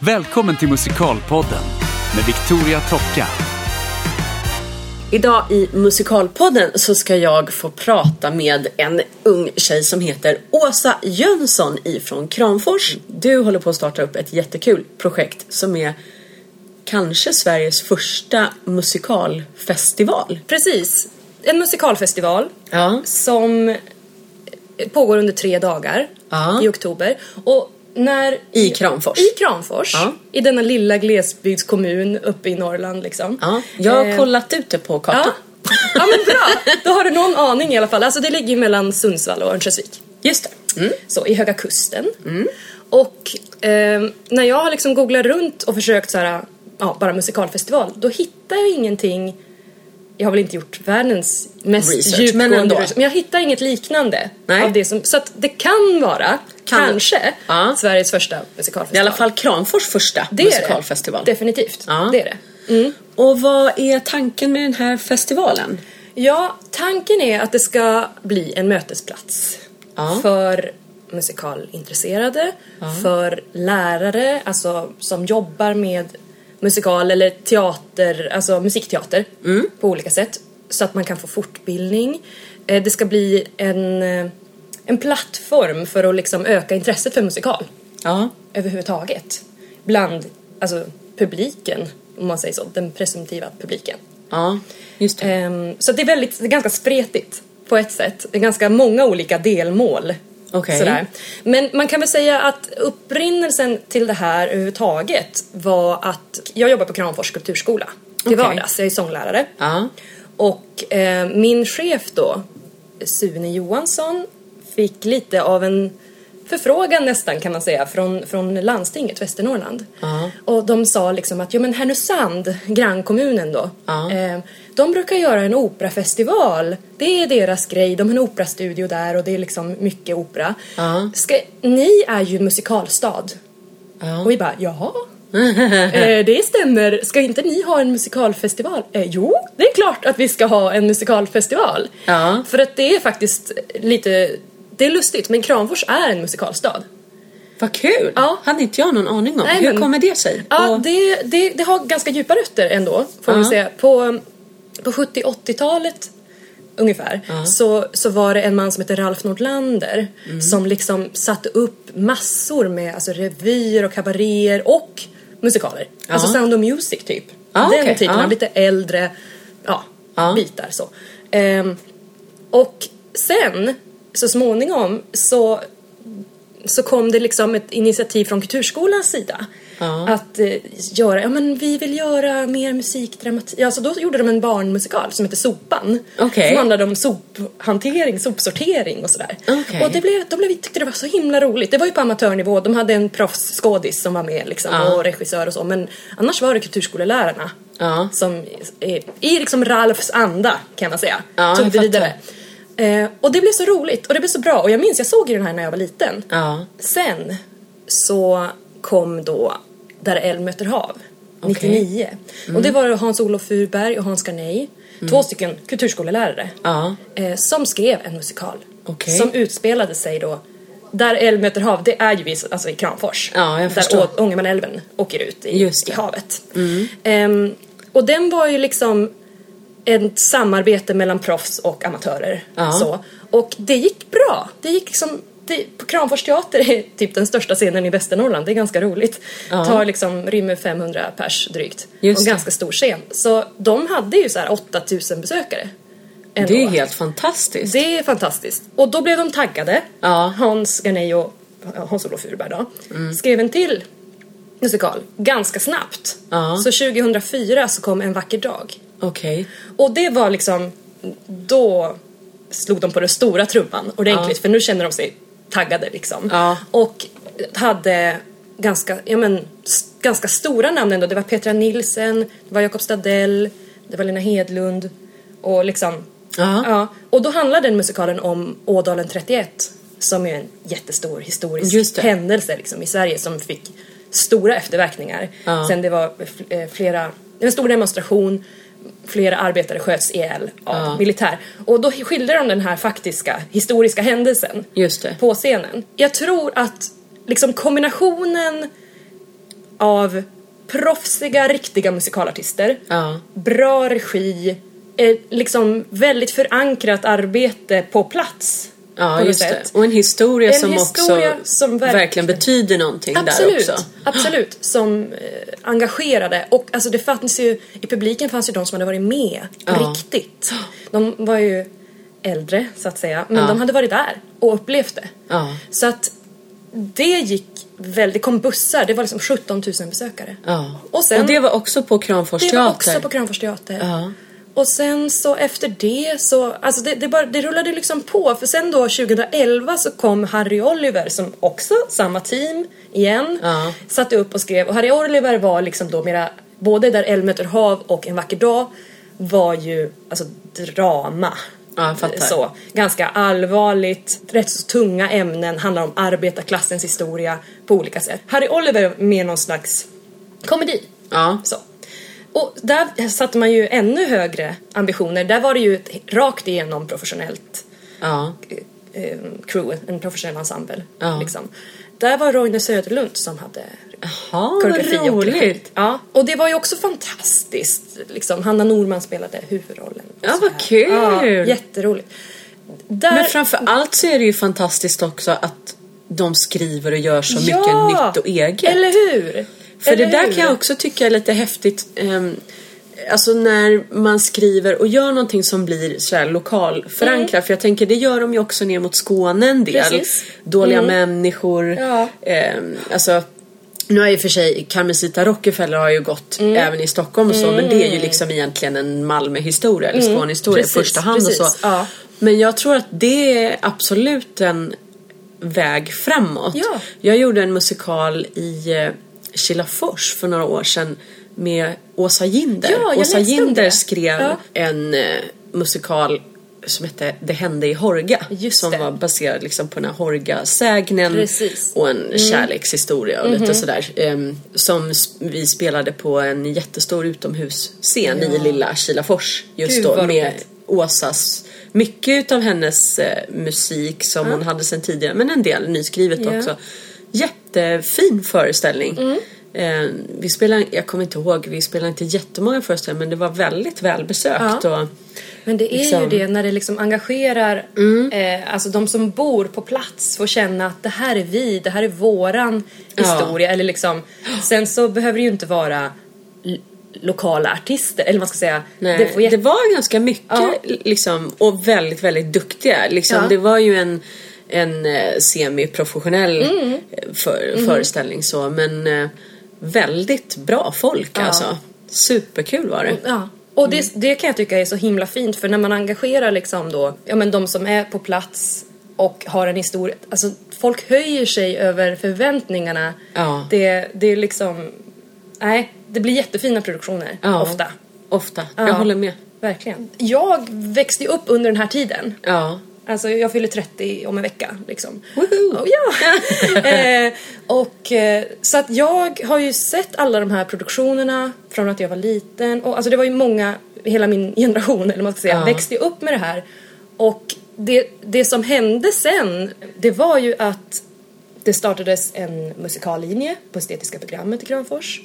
Välkommen till Musikalpodden med Victoria Tocka. Idag i Musikalpodden så ska jag få prata med en ung tjej som heter Åsa Jönsson ifrån Kramfors. Du håller på att starta upp ett jättekul projekt som är kanske Sveriges första musikalfestival. Precis. En musikalfestival Ja. som pågår under tre dagar Ja. i oktober. Och när... I Kramfors. I Kramfors. Ja. I denna lilla glesbygdskommun uppe i Norrland liksom. Ja, jag har Eh, kollat ut det på kartan. Ja. ja men bra, då har du någon aning i alla fall. Alltså det ligger ju mellan Sundsvall och Örnsköldsvik. Just det. Mm. Så i Höga Kusten. Och eh, när jag har liksom googlat runt och försökt så här, ja bara musikalfestival, då hittar jag ingenting jag har väl inte gjort världens mest Research, djupgående men ändå. men jag hittar inget liknande Nej. av det som, så att det kan vara, Kan. kanske, Ja. Sveriges första musikalfestival. i alla fall Kramfors första det musikalfestival. Det. Definitivt, Ja. det är det. Och vad är tanken med den här festivalen? Ja, tanken är att det ska bli en mötesplats Ja. för musikalintresserade, för lärare, alltså som jobbar med musikal eller teater, alltså musikteater Mm. på olika sätt. Så att man kan få fortbildning. Eh, Det ska bli en, eh, en plattform för att liksom öka intresset för musikal Ja. överhuvudtaget. Bland alltså, publiken, om man säger så, den presumtiva publiken. Ja, just det. Ehm, så det är väldigt, det är ganska spretigt på ett sätt. Det är ganska många olika delmål. Okej. Sådär. Men man kan väl säga att upprinnelsen till det här överhuvudtaget var att jag jobbar på Kramfors kulturskola till Okej. vardags. Jag är sånglärare. Ja. Och eh, min chef då, Sune Johansson, fick lite av en förfrågan nästan kan man säga från, från landstinget Västernorrland. Ja. Och de sa liksom att, jo men Härnösand, grannkommunen då, Ja. eh, de brukar göra en operafestival. Det är deras grej, de har en operastudio där och det är liksom mycket opera. Ja. Ska, ni är ju en musikalstad. Ja. Och vi bara, jaha. eh, det stämmer. Ska inte ni ha en musikalfestival? Eh, jo, det är klart att vi ska ha en musikalfestival. Ja. För att det är faktiskt lite, det är lustigt, men Kramfors är en musikalstad. Vad kul! Ja. Hade inte jag någon aning om. Nej, Hur men- kommer det sig? Ja, Och- det, det, det har ganska djupa rötter ändå, får man Ja. säga. På, på 70-80-talet ungefär så, så var det en man som hette Ralf Nordlander Mm. som liksom satte upp massor med alltså, revyer och kabaréer och musikaler. Alltså Sound of Music typ. Ja, Den okej. typen Ja. av lite äldre ja, Ja. bitar så. Ehm, och sen så småningom så så kom det liksom ett initiativ från Kulturskolans sida. Ja. Att eh, göra, ja men vi vill göra mer musikdramatik. Ja, så då gjorde de en barnmusikal som heter Sopan. Okej. Som handlade om sophantering, sopsortering och sådär. Okej. Och det blev, de blev, tyckte det var så himla roligt. Det var ju på amatörnivå. De hade en proffsskådis som var med liksom, Ja. och regissör och så. Men annars var det kulturskolelärarna. Ja. Som är, i liksom Ralfs anda kan man säga. Tog det vidare. Eh, och det blev så roligt och det blev så bra. Och jag minns, jag såg ju den här när jag var liten. Ja. Sen så kom då Där eld möter hav, 99. Mm. Och det var Hans-Olof Furberg och Hans Garney, två stycken kulturskolelärare, Ja. eh, som skrev en musikal. Okej. Som utspelade sig då där eld möter hav, det är ju vid, alltså i Kramfors. Ja, jag där förstår. Ångermanälven åker ut i, i havet. Ehm, och den var ju liksom ett samarbete mellan proffs och amatörer. Ja. Så. Och det gick bra. Det gick liksom, det, på Kramfors teater är typ den största scenen i Västernorrland. Det är ganska roligt. Ja. Tar liksom, rymmer 500 pers drygt. Just och det. ganska stor scen. Så de hade ju så här 8000 besökare. ändå. Det är helt fantastiskt. Det är fantastiskt. Och då blev de taggade. Ja. Hans Garney och Hans-Olof Furberg då. Skrev en till musikal ganska snabbt. Ja. Så 2004 så kom En vacker dag. Okej. Och det var liksom, då slog de på den stora trumman ordentligt Ja. för nu känner de sig taggade liksom. Ja. Och hade ganska, ja men, ganska stora namn ändå. Det var Petra Nilsen, det var Jakob Stadell, det var Lena Hedlund och liksom Ja. Ja, och då handlar den musikalen om Ådalen 31 som är en jättestor historisk händelse liksom, i Sverige som fick stora efterverkningar. Ja. Sen det var eh, flera, det var en stor demonstration, flera arbetare sköts ihjäl av Ja. militär. Och då skildrar de den här faktiska historiska händelsen på scenen. Jag tror att liksom kombinationen av proffsiga, riktiga musikalartister. Ja. Bra regi, liksom väldigt förankrat arbete på plats. Ja, just sätt. det. Och en historia En som historia också som verkligen, verkligen- betyder någonting Absolut, där också. absolut. Som eh, engagerade. Och alltså det fanns ju, i publiken fanns ju de som hade varit med Ja. riktigt. De var ju äldre så att säga, men Ja. de hade varit där och upplevt det. Ja. Så att det gick väldigt, det kom bussar, det var liksom 17 000 besökare. Ja. Och sen- och det var också på Kramfors Det var också på Kramfors teater. Och sen så efter det så, alltså det, det, bara, det rullade liksom på. För sen då 2011 så kom Harry Oliver som också, samma team igen, Ja. satte upp och skrev. Och Harry Oliver var liksom då mera, både Där eld möter hav och En vacker dag var ju alltså drama. Ja. Så, ganska allvarligt, rätt så tunga ämnen, handlar om arbetarklassens historia på olika sätt. Harry Oliver med någon slags komedi. Ja. Så. Och där satte man ju ännu högre ambitioner. Där var det ju ett rakt igenom professionellt Ja. eh, crew, en professionell ensemble. Ja. Liksom. Där var Roine Söderlund som hade vad koreografi och regi. roligt. Ja, och det var ju också fantastiskt. Liksom. Hanna Norman spelade huvudrollen. Ja, vad kul. Ja, jätteroligt. Där, Men framför allt så är det ju fantastiskt också att de skriver och gör så mycket ja, nytt och eget. Eller hur? För eller det där hur? kan jag också tycka är lite häftigt. ehm, alltså när man skriver och gör någonting som blir så här lokalförankrat. För jag tänker det gör de ju också ner mot Skåne en del. Precis. Dåliga människor. Ja. ehm, alltså nu har ju för sig Carmencita Rockefeller har ju gått Mm. även i Stockholm och så men det är ju liksom egentligen en Malmöhistoria eller Skånehistoria i Mm. Precis, första hand och så. precis, ja. Men jag tror att det är absolut en väg framåt. Ja. Jag gjorde en musikal i eh, Kilafors för några år sedan med Åsa Ginder. Ja, Åsa Ginder det. skrev Ja. en eh, musikal som hette Det hände i Horga. Just som det. var baserad liksom på den här Horga-sägnen och en kärlekshistoria och lite sådär. Ehm, som vi spelade på en jättestor utomhusscen i lilla Kilafors just Gud, då med roligt. Åsas mycket utav hennes eh, musik som hon hade sedan tidigare men en del nyskrivet Ja. också. Jättefin föreställning. Mm. Eh, vi spelade, jag kommer inte ihåg, vi spelade inte jättemånga föreställningar men det var väldigt välbesökt. Ja. Och, Men det är Liksom. ju det när det liksom engagerar, Mm. eh, alltså de som bor på plats får känna att det här är vi, det här är våran Ja. historia. Eller liksom, sen så behöver det ju inte vara lokala artister, eller vad man ska säga. Nej, det det, får jätte- var ganska mycket Ja. liksom, och väldigt, väldigt duktiga. Liksom. Ja. Det var ju en, en eh, semiprofessionell Mm. eh, för, föreställning så men eh, väldigt bra folk alltså. Superkul var det. Ja. Och Mm. det, det kan jag tycka är så himla fint för när man engagerar liksom då, ja men de som är på plats och har en historia, alltså folk höjer sig över förväntningarna. Ja. Det, det är liksom, nej, det blir jättefina produktioner Ja. ofta. Ofta, Ja. jag håller med. Verkligen. Jag växte ju upp under den här tiden. Ja. Alltså jag fyller 30 om en vecka liksom. Woho! Oh, ja! eh, och eh, så att jag har ju sett alla de här produktionerna från att jag var liten. Och alltså det var ju många, hela min generation eller man ska säga, Ja. växte ju upp med det här. Och det, det som hände sen, det var ju att det startades en musikallinje på estetiska programmet i Kramfors.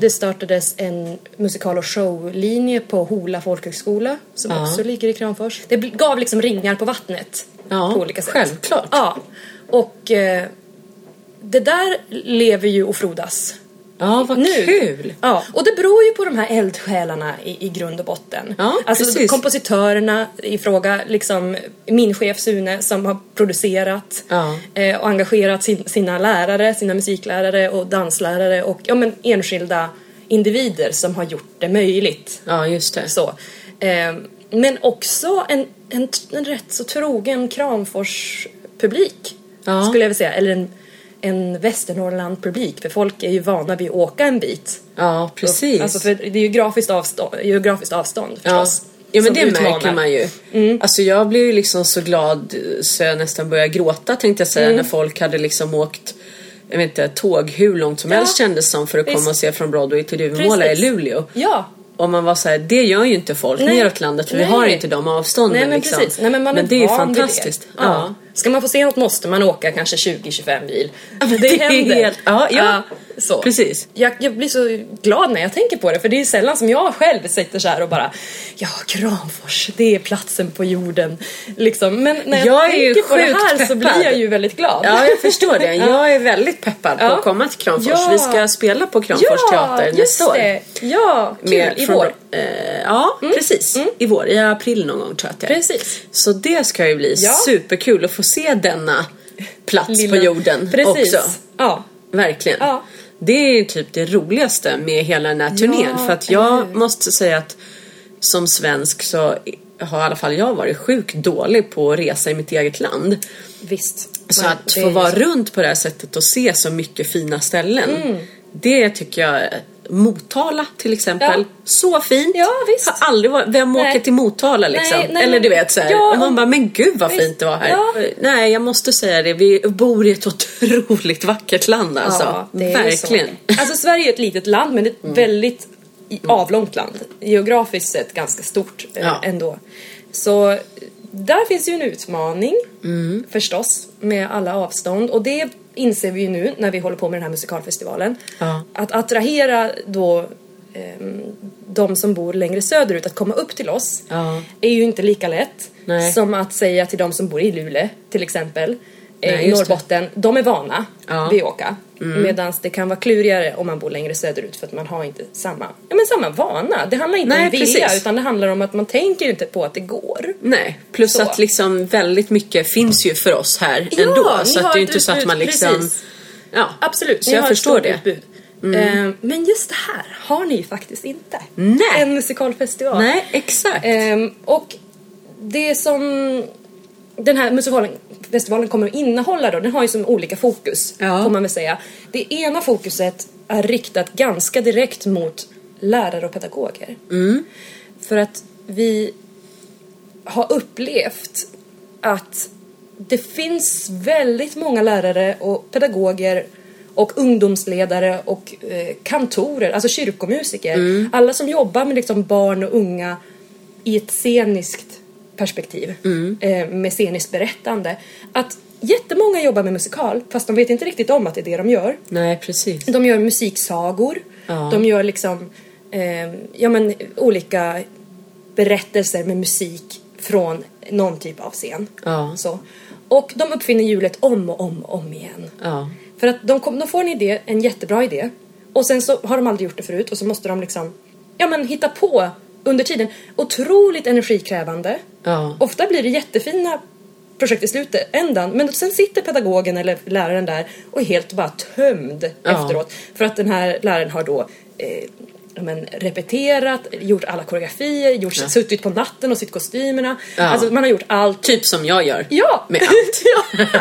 Det startades en musikal och showlinje på Hola folkhögskola som Ja. också ligger i Kramfors. Det gav liksom ringar på vattnet Ja, på olika sätt. självklart. Ja. Och eh, det där lever ju och frodas. Ja, vad nu. kul! Ja, och det beror ju på de här eldsjälarna i, i grund och botten. Ja, alltså precis. kompositörerna i fråga, liksom min chef Sune som har producerat Ja. eh, och engagerat sin, sina lärare, sina musiklärare och danslärare och ja, men, enskilda individer som har gjort det möjligt. Ja, just det. Så. Eh, men också en, en, en rätt så trogen Kramfors-publik. Ja. Skulle jag vilja säga. Eller en, en Västernorrland-publik. För folk är ju vana vid att åka en bit. Ja, precis. Alltså för det är ju grafiskt avstånd, geografiskt avstånd Ja, förstås. ja men som det utmanar. märker man ju. Alltså jag blev ju liksom så glad så jag nästan började gråta tänkte jag säga när folk hade liksom åkt jag vet inte, tåg hur långt som Ja. helst kändes som för att komma Visst. och se från Broadway till Duvemåla i Precis. Luleå. Ja, Och man var så här, det gör ju inte folk Nej. neråt landet för vi Nej. har inte de avstånden nej men liksom. precis. Nej, men man är det är ju fantastiskt. Det. Ja. Ska man få se något måste man åka kanske 20-25 mil. Det, det är händer. helt- ja, ja. Så. Precis. Jag, jag blir så glad när jag tänker på det för det är sällan som jag själv sitter så här och bara Ja, Kramfors, det är platsen på jorden. Liksom. Men när jag, Jag tänker på det här så blir peppad. jag ju väldigt glad. Ja, jag förstår det. Jag är väldigt peppad på Ja. att komma till Kramfors. Ja. Vi ska spela på Kramfors teater nästa år. det. Ja, kul. Med- I vår. Eh, ja, precis. I vår. I april någon gång tror jag att det är. Precis. Så det ska ju bli Ja. superkul att få se denna plats Lilla- på jorden Precis. också. Ja. Verkligen. Ja. Det är ju typ det roligaste med hela den här turnén. Ja, för att eller jag hur? måste säga att som svensk så har i alla fall jag varit sjukt dålig på att resa i mitt eget land. Visst. Så att få vara så. runt på det här sättet och se så mycket fina ställen. Mm. Det tycker jag Motala till exempel. Ja. Så fint. Ja, visst. Har aldrig varit, vem Nej. åker till Motala liksom? Nej, nej, Eller du vet så här. ja, och man bara, men gud vad visst. fint det var här. Ja. Nej, jag måste säga det. Vi bor i ett otroligt vackert land alltså. Verkligen. Mm. Så. Alltså Sverige är ett litet land men ett väldigt i- avlångt land. Geografiskt sett ganska stort eh, ändå. Så där finns ju en utmaning Mm. förstås med alla avstånd och det inser vi ju nu när vi håller på med den här musikalfestivalen. Ja. Att attrahera då ehm, de som bor längre söderut att komma upp till oss Ja. är ju inte lika lätt Nej. som att säga till de som bor i Luleå till exempel Nej, i just det. Norrbotten, de är vana Ja. vid att åka. Medan det kan vara klurigare om man bor längre söderut för att man har inte samma, ja, men samma vana. Det handlar inte Nej, om vilja precis. utan det handlar om att man tänker inte på att det går. Nej, plus Så. att liksom väldigt mycket finns ju för oss här Ja, ändå. Så att det är ett inte så att utbud, man liksom... precis. Ja, Absolut, Så ni jag har ett förstår stort det. Mm. utbud. Eh, men just det här har ni ju faktiskt inte. Nej. En musikalfestival. Nej, exakt. Ehm, och det som den här musikalfestivalen kommer att innehålla då, den har ju som olika fokus Ja. får man väl säga. Det ena fokuset är riktat ganska direkt mot lärare och pedagoger. Mm. För att vi har upplevt att det finns väldigt många lärare och pedagoger och ungdomsledare och eh, kantorer, alltså kyrkomusiker. Mm. Alla som jobbar med liksom barn och unga i ett sceniskt perspektiv. Mm. Eh, med sceniskt berättande. Att jättemånga jobbar med musikal fast de vet inte riktigt om att det är det de gör. Nej, precis. De gör musiksagor. Ja. De gör liksom eh, ja, men, olika berättelser med musik från någon typ av scen. Ja. Så. Och de uppfinner hjulet om och om och om igen. Ja. För att de, kom, de får en idé, en jättebra idé. Och sen så har de aldrig gjort det förut och så måste de liksom ja, men, hitta på under tiden. Otroligt energikrävande. Ja. Ofta blir det jättefina projekt i slutändan men sen sitter pedagogen eller läraren där och är helt bara tömd Ja. efteråt. För att den här läraren har då eh, ja, men, repeterat, gjort alla koreografier, gjort, suttit på natten och sytt kostymerna. Ja. Alltså man har gjort allt. Typ som jag gör. Ja! Med allt.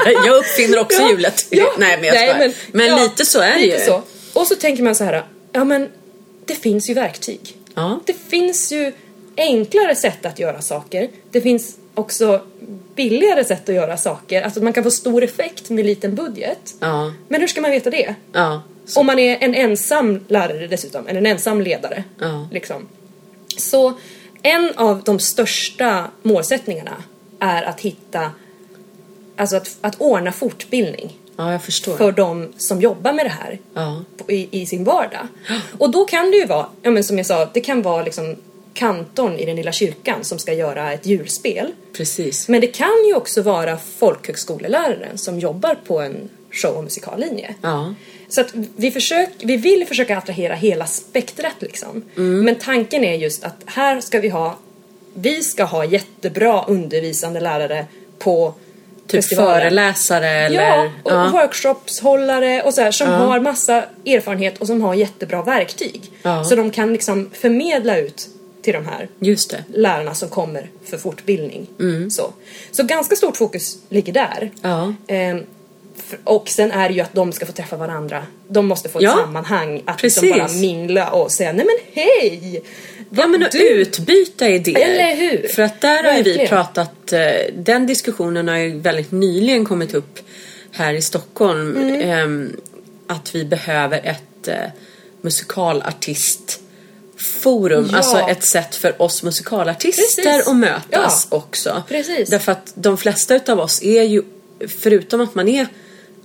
jag uppfinner också Ja, hjulet. ja. Nej, men jag skojar. Men, men, ja, lite så är det ju. Så. Och så tänker man så här, ja men det finns ju verktyg. Ja. Det finns ju enklare sätt att göra saker. Det finns också billigare sätt att göra saker. Alltså man kan få stor effekt med liten budget. Ja. Men hur ska man veta det? Ja. Om man är en ensam lärare dessutom, eller en ensam ledare. Ja. Liksom. Så en av de största målsättningarna är att hitta, alltså att, att ordna fortbildning ja, jag förstår. för de som jobbar med det här Ja. i, i sin vardag. Och då kan det ju vara, ja men som jag sa, det kan vara liksom kantorn i den lilla kyrkan som ska göra ett julspel. Precis. Men det kan ju också vara folkhögskoleläraren som jobbar på en show och musikallinje. Ja. Så att vi, försök, vi vill försöka attrahera hela spektrat liksom. Mm. Men tanken är just att här ska vi ha, vi ska ha jättebra undervisande lärare på Typ föreläsare eller... Ja, och ja. workshopshållare och så här, som har massa erfarenhet och som har jättebra verktyg. Ja. Så de kan liksom förmedla ut till de här Just det. lärarna som kommer för fortbildning. Mm. Så. så ganska stort fokus ligger där. Ja. Ehm, och sen är det ju att de ska få träffa varandra. De måste få ett Ja, sammanhang. Att liksom bara mingla och säga nej men hej! Ja men att utbyta idéer. Eller hur? För att där har ju vi Verkligen. pratat, eh, den diskussionen har ju väldigt nyligen kommit upp här i Stockholm. Mm. ehm, att vi behöver ett eh, musikalartistforum. Ja. Alltså ett sätt för oss musikalartister Precis. att mötas Ja. också. Precis. Därför att de flesta utav oss är ju, förutom att man är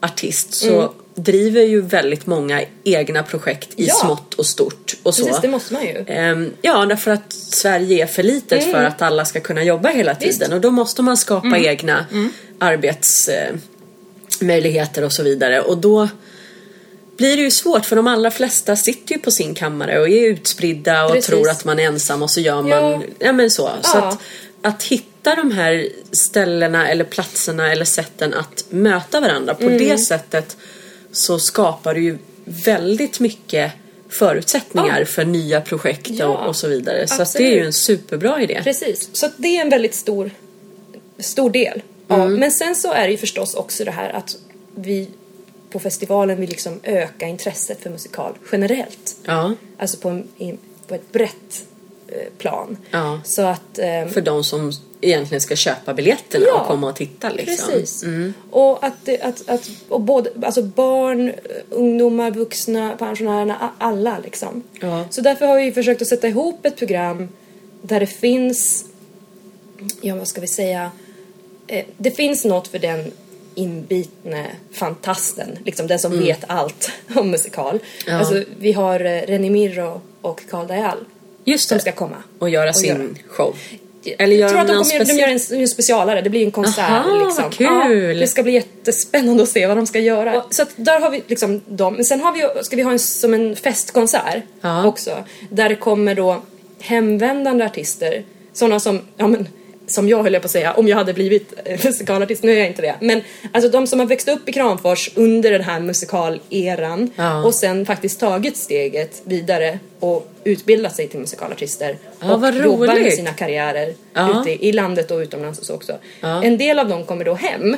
artist så Mm. Driver ju väldigt många egna projekt i Ja. smått och stort och så. Precis, det måste man ju. Ehm, Ja, därför att Sverige är för litet för att alla ska kunna jobba hela tiden Visst. och då måste man skapa egna arbetsmöjligheter och så vidare och då blir det ju svårt för de allra flesta sitter ju på sin kammare och är utspridda och Precis. tror att man är ensam och så gör man, Ja. ja, men så. Så Ja. att, att hitta de här ställena eller platserna eller sätten att möta varandra på Mm. det sättet så skapar det ju väldigt mycket förutsättningar för nya projekt Ja, och, och så vidare. Så att det är absolut. ju en superbra idé. Precis, så det är en väldigt stor, stor del. av Men sen så är det ju förstås också det här att vi på festivalen vill liksom öka intresset för musikal generellt. Ja, Alltså på, en, på ett brett plan. Ja. Så att... ehm, för de som egentligen ska köpa biljetterna Ja, och komma och titta liksom. Precis. Och att, att, att och både, alltså barn, ungdomar, vuxna, pensionärerna, alla liksom. Ja. Så därför har vi försökt att sätta ihop ett program där det finns, ja vad ska vi säga, eh, det finns något för den inbitne fantasten, liksom den som vet allt om musikal. Ja. Alltså vi har eh, René Mirro och Karl Dajal Just som ska komma. Och göra Och sin göra. show. Eller jag tror att de de, kommer, gör en, en specialare, det blir en konsert Aha, liksom. kul. Ja, det ska bli jättespännande att se vad de ska göra. så att där har vi liksom dem. Men sen har vi, ska vi ha en, som en festkonsert Ja. också. Där det kommer då hemvändande artister. Sådana som, ja men som jag höll jag på att säga, om jag hade blivit eh, musikalartist, nu är jag inte det. Men alltså de som har växt upp i Kramfors under den här musikaleran Ja. och sen faktiskt tagit steget vidare och utbildat sig till musikalartister. Ja, och jobbar med sina karriärer Ja. ute i landet och utomlands och så också. Ja. En del av dem kommer då hem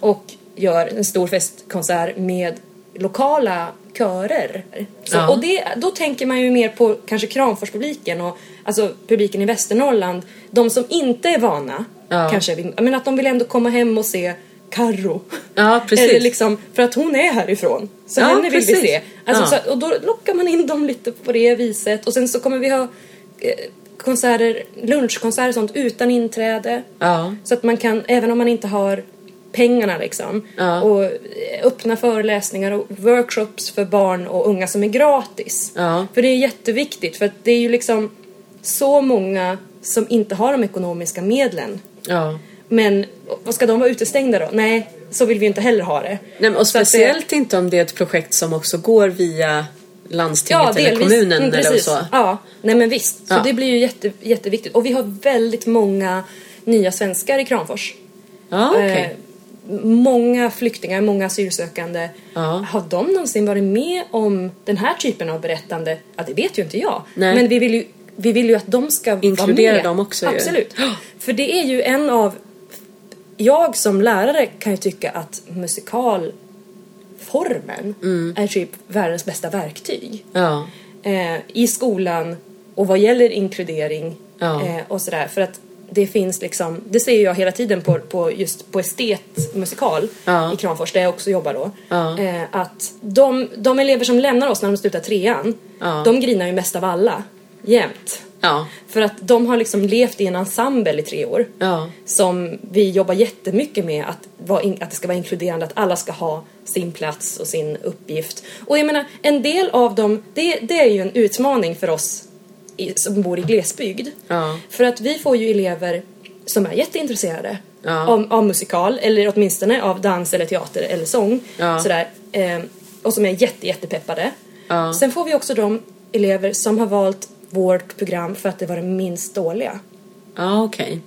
och gör en stor festkonsert med lokala körer. Så, Ja. Och det, då tänker man ju mer på kanske Kramforspubliken och alltså publiken i Västernorrland. De som inte är vana Ja. kanske, men att de vill ändå komma hem och se Carro. Ja, precis. Eller liksom, för att hon är härifrån. Så Ja, henne vill precis. vi se. Alltså, Ja. så, och då lockar man in dem lite på det viset. Och sen så kommer vi ha eh, konserter, lunchkonserter och sånt utan inträde. Ja. Så att man kan, även om man inte har pengarna liksom, Ja. och öppna föreläsningar och workshops för barn och unga som är gratis. Ja. För det är jätteviktigt för att det är ju liksom så många som inte har de ekonomiska medlen. Ja. Men vad ska de vara utestängda då? Nej, så vill vi inte heller ha det. Nej, och att det- speciellt inte om det är ett projekt som också går via landstinget eller delvis. kommunen Mm, eller så. Ja, nej men visst. Så Ja. det blir ju jätte, jätteviktigt. Och vi har väldigt många nya svenskar i Kramfors. Ja, okej. Eh, många flyktingar, många asylsökande. Ja. Har de någonsin varit med om den här typen av berättande? Ja, det vet ju inte jag. Nej. Men vi vill ju, vi vill ju att de ska Inkludera vara med. dem också ju. Absolut. För det är ju en av... Jag som lärare kan ju tycka att musikalformen Mm. är typ världens bästa verktyg Ja. eh, i skolan och vad gäller inkludering Ja. eh, och sådär. För att det finns liksom, det säger jag hela tiden på, på just på estetmusikal Ja. i Kramfors där jag också jobbar då. Ja. Eh, att de, de elever som lämnar oss när de slutar trean, Ja. de grinar ju mest av alla. Jämt. Ja. För att de har liksom levt i en ensemble i tre år. Som vi jobbar jättemycket med att, in, att det ska vara inkluderande, att alla ska ha sin plats och sin uppgift. Och jag menar, en del av dem, det, det är ju en utmaning för oss i, som bor i glesbygd. Ja. För att vi får ju elever som är jätteintresserade Ja. av, av musikal, eller åtminstone av dans eller teater eller sång. Ja. Sådär, eh, och som är jätte, jättepeppade. Ja. Sen får vi också de elever som har valt vårt program för att det var det minst dåliga. Ja, okej.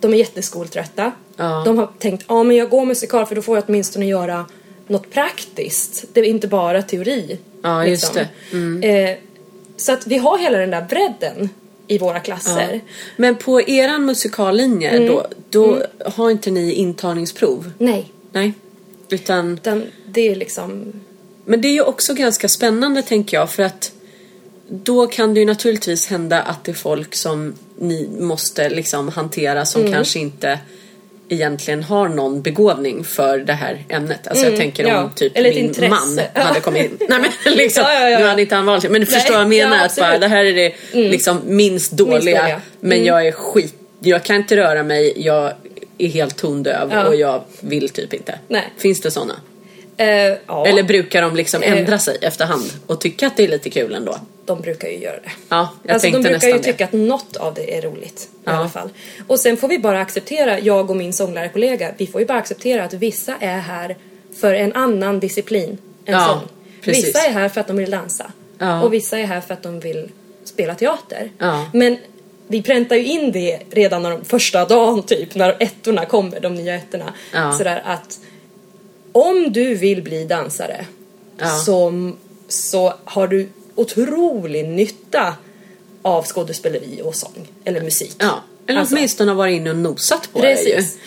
De är jätteskoltrötta. Ja. De har tänkt, ja men jag går musikal för då får jag åtminstone göra något praktiskt. Det är inte bara teori. liksom. Ja, just det. Mm. Eh, så att vi har hela den där bredden i våra klasser. Men på eran musikallinje Mm. då, då har inte ni intagningsprov? Nej, Nej. Utan, utan det är liksom... men det är ju också ganska spännande tänker jag för att då kan det ju naturligtvis hända att det är folk som ni måste liksom hantera som Mm. kanske inte egentligen har någon begåvning för det här ämnet. Alltså jag tänker om Mm, ja. typ Eller min intresse. man Ja. hade kommit in. Nej men liksom, Ja, nu hade inte han valt. Men du förstår vad jag menar. att bara, det här är det liksom minst dåliga. dåliga. Men Mm. jag är skit. Jag kan inte röra mig. Jag är helt tondöv och jag vill typ inte. Nej. Finns det såna? Eh, ja, Eller brukar de liksom ändra sig efterhand och tycka att det är lite kul ändå? de brukar ju göra det. Ja, jag alltså de tänkte brukar ju det. tycka att något av det är roligt i Ja. alla fall. Och sen får vi bara acceptera, jag och min sånglärarkollega, vi får ju bara acceptera att vissa är här för en annan disciplin än Ja, sång. precis. Vissa är här för att de vill dansa. Ja. Och vissa är här för att de vill spela teater. Ja. Men vi präntar ju in det redan när de, första dagen typ, när ettorna kommer, de nya ettorna. Sådär att om du vill bli dansare Ja. så, så har du otrolig nytta av skådespeleri och sång eller musik. Ja, eller Alltså, åtminstone har varit inne och nosat på det ju. Precis.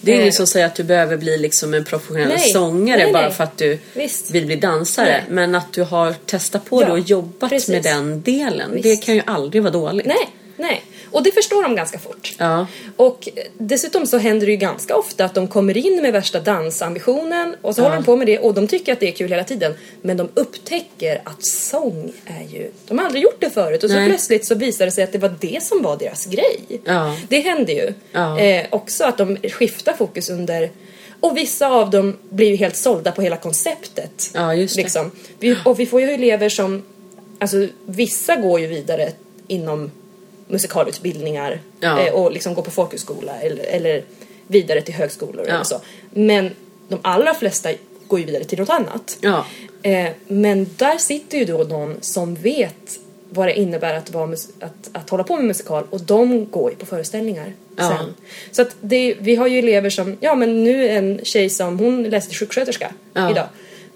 Det är Eh. ingen som säger att du behöver bli liksom en professionell Nej, sångare nej, bara för att du Visst. vill bli dansare. Men att du har testat på Ja, det och jobbat precis. med den delen. Visst. Det kan ju aldrig vara dåligt. Nej, nej. Och det förstår de ganska fort. Ja. Och dessutom så händer det ju ganska ofta att de kommer in med värsta dansambitionen och så Ja. håller de på med det och de tycker att det är kul hela tiden. Men de upptäcker att sång är ju... De har aldrig gjort det förut och så Nej. plötsligt så visar det sig att det var det som var deras grej. Ja. Det händer ju. Eh, också att de skiftar fokus under... Och vissa av dem blir ju helt sålda på hela konceptet. Ja, just det. Liksom. Vi, och vi får ju elever som... Alltså vissa går ju vidare inom musikalutbildningar Ja. eh, och liksom går på folkhögskola eller, eller vidare till högskolor Ja. eller så. Men de allra flesta går ju vidare till något annat. Ja. Eh, men där sitter ju då någon som vet vad det innebär att, vara att, att hålla på med musikal och de går ju på föreställningar Ja. sen. Så att det, vi har ju elever som, ja men nu en tjej som, hon läser till sjuksköterska idag.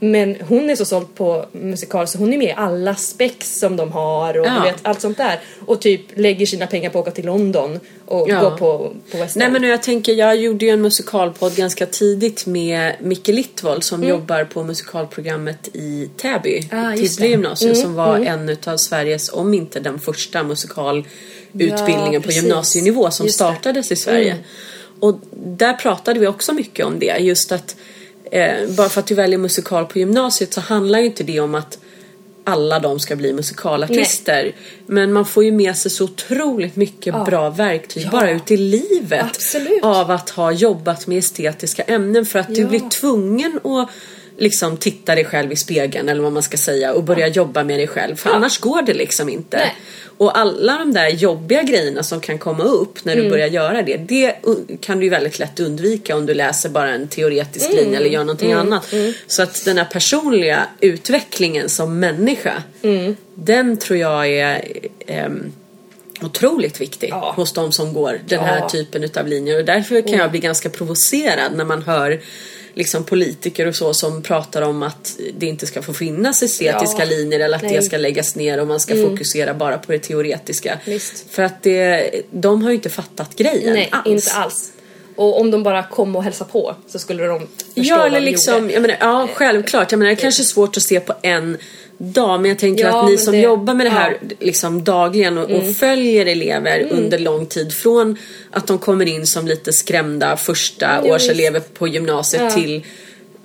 Men hon är så såld på musikal så hon är med i alla spex som de har och Ja. du vet allt sånt där. Och typ lägger sina pengar på att åka till London och Ja. gå på, på West Nej men jag tänker, jag gjorde ju en musikalpodd ganska tidigt med Micke Littvold som jobbar på musikalprogrammet i Täby, Mm. Ah, Tibble det. gymnasium som var en utav Sveriges, om inte den första musikalutbildningen Ja, på gymnasienivå som Just det. Mm. startades i Sverige. Och där pratade vi också mycket om det, just att eh, bara för att du väljer musikal på gymnasiet så handlar ju inte det om att alla de ska bli musikalartister. Men man får ju med sig så otroligt mycket bra verktyg Ja. bara ut i livet. Absolut. Av att ha jobbat med estetiska ämnen för att du Ja. blir tvungen att liksom titta dig själv i spegeln eller vad man ska säga och börja jobba med dig själv. För annars går det liksom inte. Nej. Och alla de där jobbiga grejerna som kan komma upp när du Mm. börjar göra det. Det kan du ju väldigt lätt undvika om du läser bara en teoretisk Mm. linje eller gör någonting annat. Så att den här personliga utvecklingen som människa. Mm. Den tror jag är ehm, otroligt viktig Ja. hos de som går den här Ja. typen utav linjer. Och därför kan jag bli ganska provocerad när man hör liksom politiker och så som pratar om att det inte ska få finnas estetiska Ja. linjer eller att det Nej. Mm. ska läggas ner och man ska fokusera bara på det teoretiska. Visst. För att det, de har ju inte fattat grejen Nej, alls. inte alls. Och om de bara kom och hälsade på så skulle de förstå Ja, vad eller vi liksom, gjorde. jag menar, ja självklart. Jag menar, det kanske är svårt att se på en dag men jag tänker Ja, att ni som det- jobbar med det här ja. Mm. liksom dagligen och, och följer elever under lång tid från att de kommer in som lite skrämda första Jo, årselever på gymnasiet Ja. till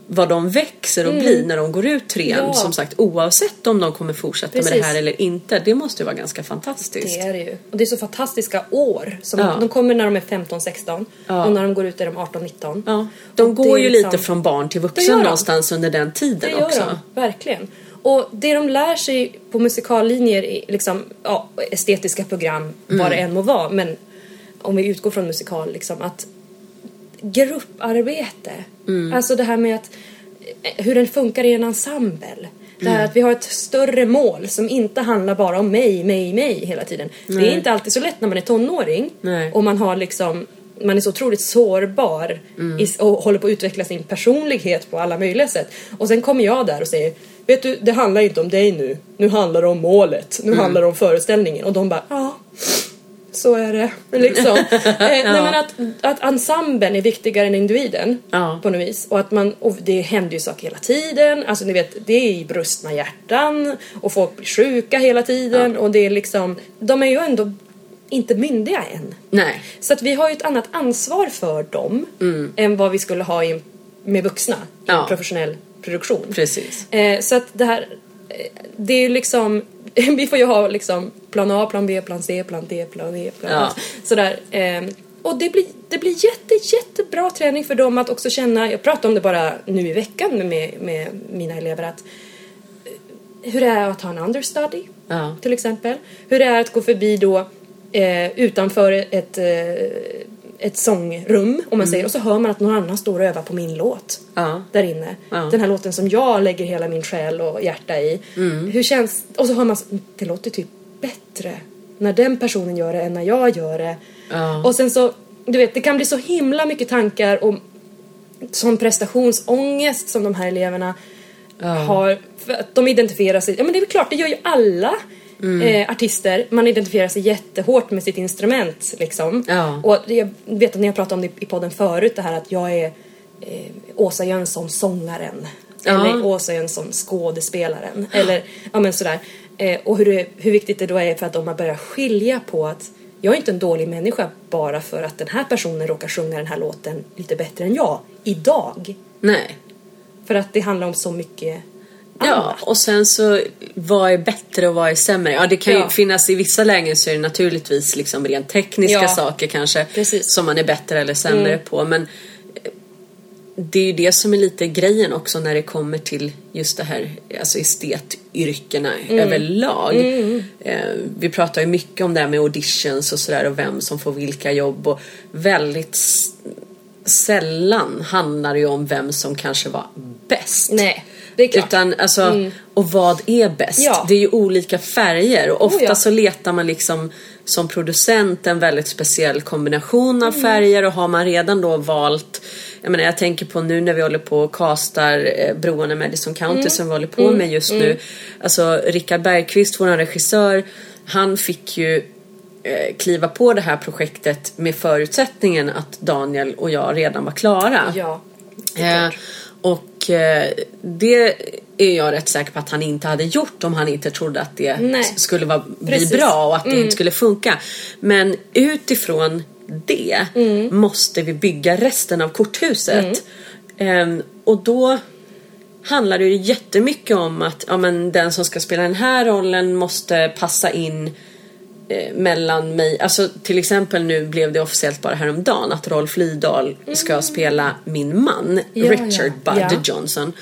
vad de växer och blir när de går ut trean. Ja. Som sagt oavsett om de kommer fortsätta med det Precis. här eller inte. Det måste ju vara ganska fantastiskt. Det är det ju. Och det är så fantastiska år. Som Ja. De kommer när de är 15-16 Ja. och när de går ut är de 18-19. Ja. De Och går ju liksom- lite från barn till vuxen någonstans under den tiden Det gör också. de, verkligen. Och det de lär sig på musikallinjer, liksom, ja, estetiska program, Mm. vad det än må vara, men om vi utgår från musikal, liksom att grupparbete, Mm. alltså det här med att eh, hur den funkar i en ensemble. Det Mm. här att vi har ett större mål som inte handlar bara om mig, mig, mig hela tiden. Det Nej. är inte alltid så lätt när man är tonåring Nej. och man har liksom man är så otroligt sårbar Mm. och håller på att utveckla sin personlighet på alla möjliga sätt. Och sen kommer jag där och säger Vet du, det handlar inte om dig nu. Nu handlar det om målet. Mm. Nu handlar det om föreställningen. Och de bara, ja. Så är det. Liksom. eh, nej, men att, att ensemblen är viktigare än individen Ja. på något vis. Och att man, och det händer ju saker hela tiden. Alltså ni vet, det är i brustna hjärtan och folk blir sjuka hela tiden. Och det är liksom, de är ju ändå inte myndiga än. Nej. Så att vi har ju ett annat ansvar för dem än vad vi skulle ha i, med vuxna i Ja. en professionell produktion. Precis. Eh, så att det här, eh, det är ju liksom, vi får ju ha liksom plan A, plan B, plan C, plan D, plan E, plan Ja. Sådär. Eh, och det blir, det blir jätte, jättebra träning för dem att också känna, jag pratade om det bara nu i veckan med, med mina elever, att eh, hur det är att ha en understudy Ja. till exempel. Hur det är att gå förbi då eh, utanför ett, eh, ett sångrum om man säger och så hör man att någon annan står och övar på min låt. Ja. Där inne. Ja. Den här låten som jag lägger hela min själ och hjärta i. Hur känns... Och så hör man, det låter typ bättre när den personen gör det än när jag gör det. Ja. Och sen så, du vet, det kan bli så himla mycket tankar om sån prestationsångest som de här eleverna har. För att de identifierar sig, ja men det är väl klart, det gör ju alla Mm. eh, artister. Man identifierar sig jättehårt med sitt instrument liksom. Ja. Och jag vet att ni har pratat om det i podden förut, det här att jag är eh, Åsa Jönsson, sångaren. Ja. Eller Åsa Jönsson, skådespelaren. Eller ja men sådär. Eh, och hur, det, hur viktigt det då är för att de har börjat skilja på att jag är inte en dålig människa bara för att den här personen råkar sjunga den här låten lite bättre än jag. Idag. Nej. För att det handlar om så mycket Ja, och sen så vad är bättre och vad är sämre? Ja, det kan ju Ja. finnas i vissa lägen så är det naturligtvis liksom rent tekniska Ja. saker kanske Precis. som man är bättre eller sämre Mm. på. Men eh, det är ju det som är lite grejen också när det kommer till just det här alltså estetyrkena Mm. överlag. Eh, vi pratar ju mycket om det här med auditions och sådär och vem som får vilka jobb och väldigt sällan handlar det ju om vem som kanske var bäst. Nej, det. Utan alltså, och vad är bäst? Ja. Det är ju olika färger och ofta Oh, ja. så letar man liksom som producent en väldigt speciell kombination av färger och har man redan då valt jag menar jag tänker på nu när vi håller på och castar eh, Broarna Madison County som vi håller på med just nu. Alltså Rickard Bergqvist, vår regissör, han fick ju eh, kliva på det här projektet med förutsättningen att Daniel och jag redan var klara. Ja. Eh, och eh, det är jag rätt säker på att han inte hade gjort om han inte trodde att det Nej. skulle vara, bli Precis. Mm. bra och att det inte skulle funka. Men utifrån det Mm. måste vi bygga resten av korthuset. Ehm, och då handlar det ju jättemycket om att ja, men den som ska spela den här rollen måste passa in eh, mellan mig, alltså till exempel nu blev det officiellt bara häromdagen att Rolf Lydahl ska spela min man Mm. Ja, Richard ja. Bud Ja. Johnson.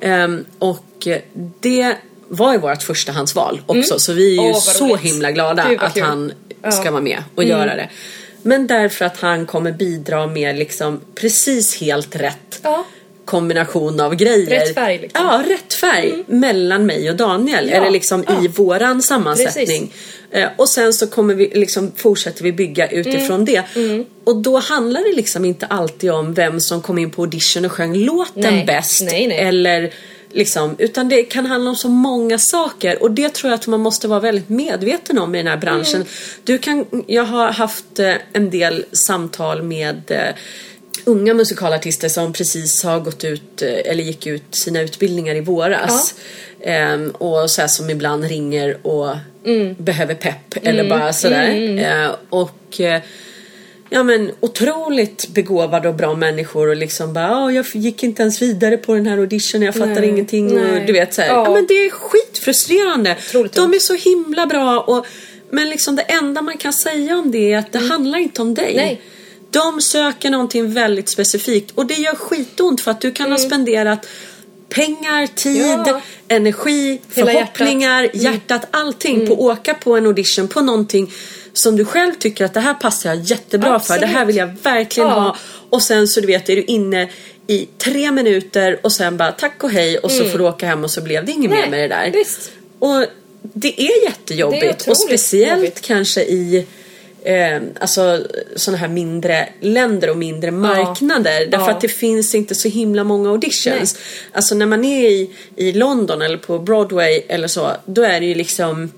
Ehm, och det var ju vårt förstahandsval också så vi är ju Mm. Vad så roligt. himla glada att kul. han ska vara med och göra det. Men därför att han kommer bidra med liksom precis helt rätt kombination av grejer. Rätt färg, liksom. Ja, rätt färg mellan mig och Daniel. Ja, Eller liksom ja. i våran sammansättning. Eh, och sen så kommer vi liksom, fortsätter vi bygga utifrån det. Och då handlar det liksom inte alltid om vem som kom in på audition och sjöng låten Nej. bäst. Nej, nej. Eller liksom, utan det kan handla om så många saker. Och det tror jag att man måste vara väldigt medveten om i den här branschen. Mm. Du kan, jag har haft eh, en del samtal med eh, unga musikalartister som precis har gått ut eller gick ut sina utbildningar i våras. Ehm, och så som ibland ringer och behöver pepp eller bara sådär. Eh, och eh, Ja men otroligt begåvade och bra människor och liksom bara "Ja, jag gick inte ens vidare på den här auditionen, jag fattar Nej, ingenting nej. och du vet såhär. Ja. Ja. men det är skitfrustrerande. Otroligt De är så himla bra och men liksom det enda man kan säga om det är att det handlar inte om dig. Mm. Nej. De söker någonting väldigt specifikt och det gör skitont för att du kan ha spenderat pengar, tid, Mm. Ja. energi, Hela förhoppningar, hjärtat, allting på att åka på en audition på någonting som du själv tycker att det här passar jag jättebra för. Det här Absolut. vill jag verkligen Ja. ha. Och sen så du vet är du inne i tre minuter och sen bara tack och hej och så får du åka hem och så blev det inget mer med det där. visst. Och det är jättejobbigt Det är och speciellt jobbigt. kanske i eh, alltså sådana här mindre länder och mindre marknader därför Ja. att det finns inte så himla många auditions. Alltså när man är i, i London eller på Broadway eller så då är det ju liksom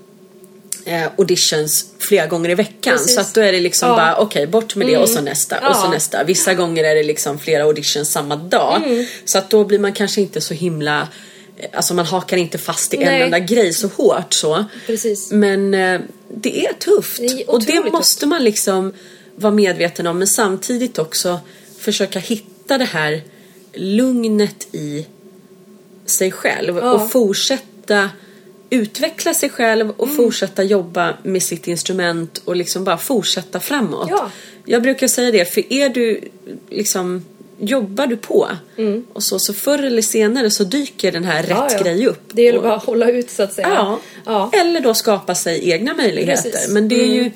eh, auditions flera gånger i veckan. Precis. Så att då är det liksom Ja. bara okej bort med det och så nästa och så Ja. nästa. Vissa gånger är det liksom flera auditions samma dag. Mm. Så att då blir man kanske inte så himla eh, Alltså man hakar inte fast i en Nej. enda grej så hårt så. Precis. Men eh, det är tufft. Det är och det måste man liksom vara medveten om. Men samtidigt också försöka hitta det här lugnet i sig själv. Ja. Och fortsätta utveckla sig själv och fortsätta jobba med sitt instrument och liksom bara fortsätta framåt. Ja. Jag brukar säga det, för är du liksom jobbar du på och så, så förr eller senare så dyker den här rätt Mm. Ja, ja. grej upp. Det gäller Och- bara att hålla ut så att säga. Ja. ja. Eller då skapa sig egna möjligheter. Precis. Mm. Men det är ju...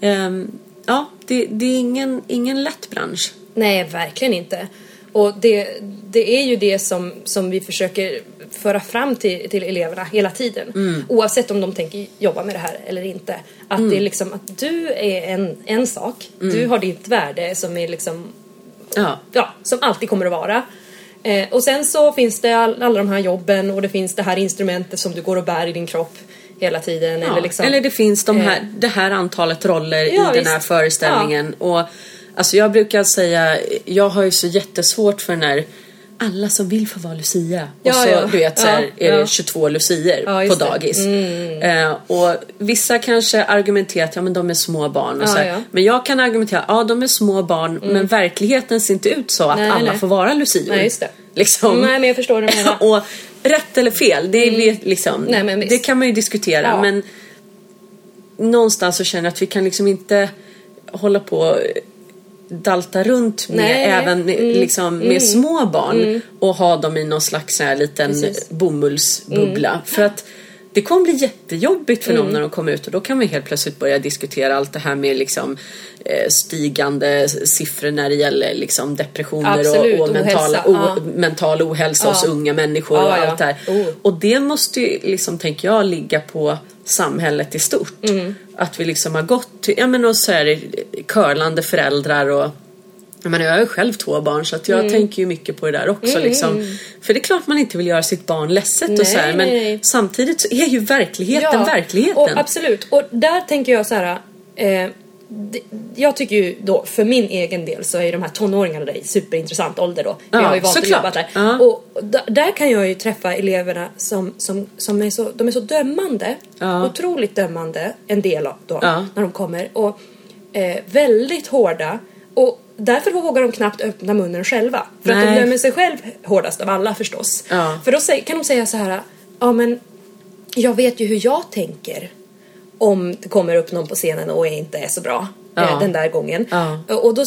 ehm, ja, det, det är ingen, ingen lätt bransch. Nej, verkligen inte. Och det, det är ju det som, som vi försöker föra fram till, till eleverna hela tiden. Mm. Oavsett om de tänker jobba med det här eller inte. Att Mm. det är liksom att du är en, en sak. Du har ditt värde som är liksom Ja. ja, som alltid kommer att vara. Eh, och sen så finns det all, alla de här jobben och det finns det här instrumentet som du går och bär i din kropp hela tiden. Ja, Eller, liksom, Eller det finns de här, eh, det här antalet roller Ja, i den visst. här föreställningen. Och alltså jag brukar säga, jag har ju så jättesvårt för när alla som vill få vara Lucia. Och Ja, så ja. du vet så här, Ja, är det ja. 22 lucier på det. Mm. dagis. Eh, och vissa kanske argumenterar att ja, men de är små barn. Och så här. Mm. Men jag kan argumentera, ja de är små barn men verkligheten ser inte ut så att Nej, alla nej. får vara lucior. Nej, just det. Liksom. Nej, men jag förstår menar. och rätt eller fel, det, är liksom, Nej, det kan man ju diskutera. Men någonstans så känner jag att vi kan liksom inte hålla på och dalta runt med Nej. även med, liksom, med små barn och ha dem i någon slags här liten Precis. bomullsbubbla. För att det kommer bli jättejobbigt för Mm. någon när de kommer ut och då kan vi helt plötsligt börja diskutera allt det här med liksom, eh, stigande siffror när det gäller liksom, depressioner Absolut, och, och mental, ohälsa, o, mental ohälsa hos Ja. unga människor Ja, och allt det här. Oh. Och det måste ju, liksom, tänker jag, ligga på samhället i stort. Mm. Att vi liksom har gått till, ja men och så är det curlande föräldrar och jag menar jag har ju själv två barn så att jag Mm. tänker ju mycket på det där också liksom. För det är klart man inte vill göra sitt barn ledset och Nej, så här, men nej, samtidigt så är ju verkligheten verkligheten. Och absolut. Och där tänker jag så här. Eh, det, jag tycker ju då, för min egen del så är ju de här tonåringarna där i superintressant ålder då. Ja, har ju valt att jobba där. Ja. Och där kan jag ju träffa eleverna som, som, som är så, de är så dömande. Ja. Otroligt dömande, en del av då, Ja. när de kommer. Och eh, väldigt hårda. Och därför vågar de knappt öppna munnen själva. För att Nej. de dömer sig själv hårdast av alla förstås. För då kan de säga så här, ja men jag vet ju hur jag tänker om det kommer upp någon på scenen och inte är så bra Ja. eh, den där gången. Ja. Och då,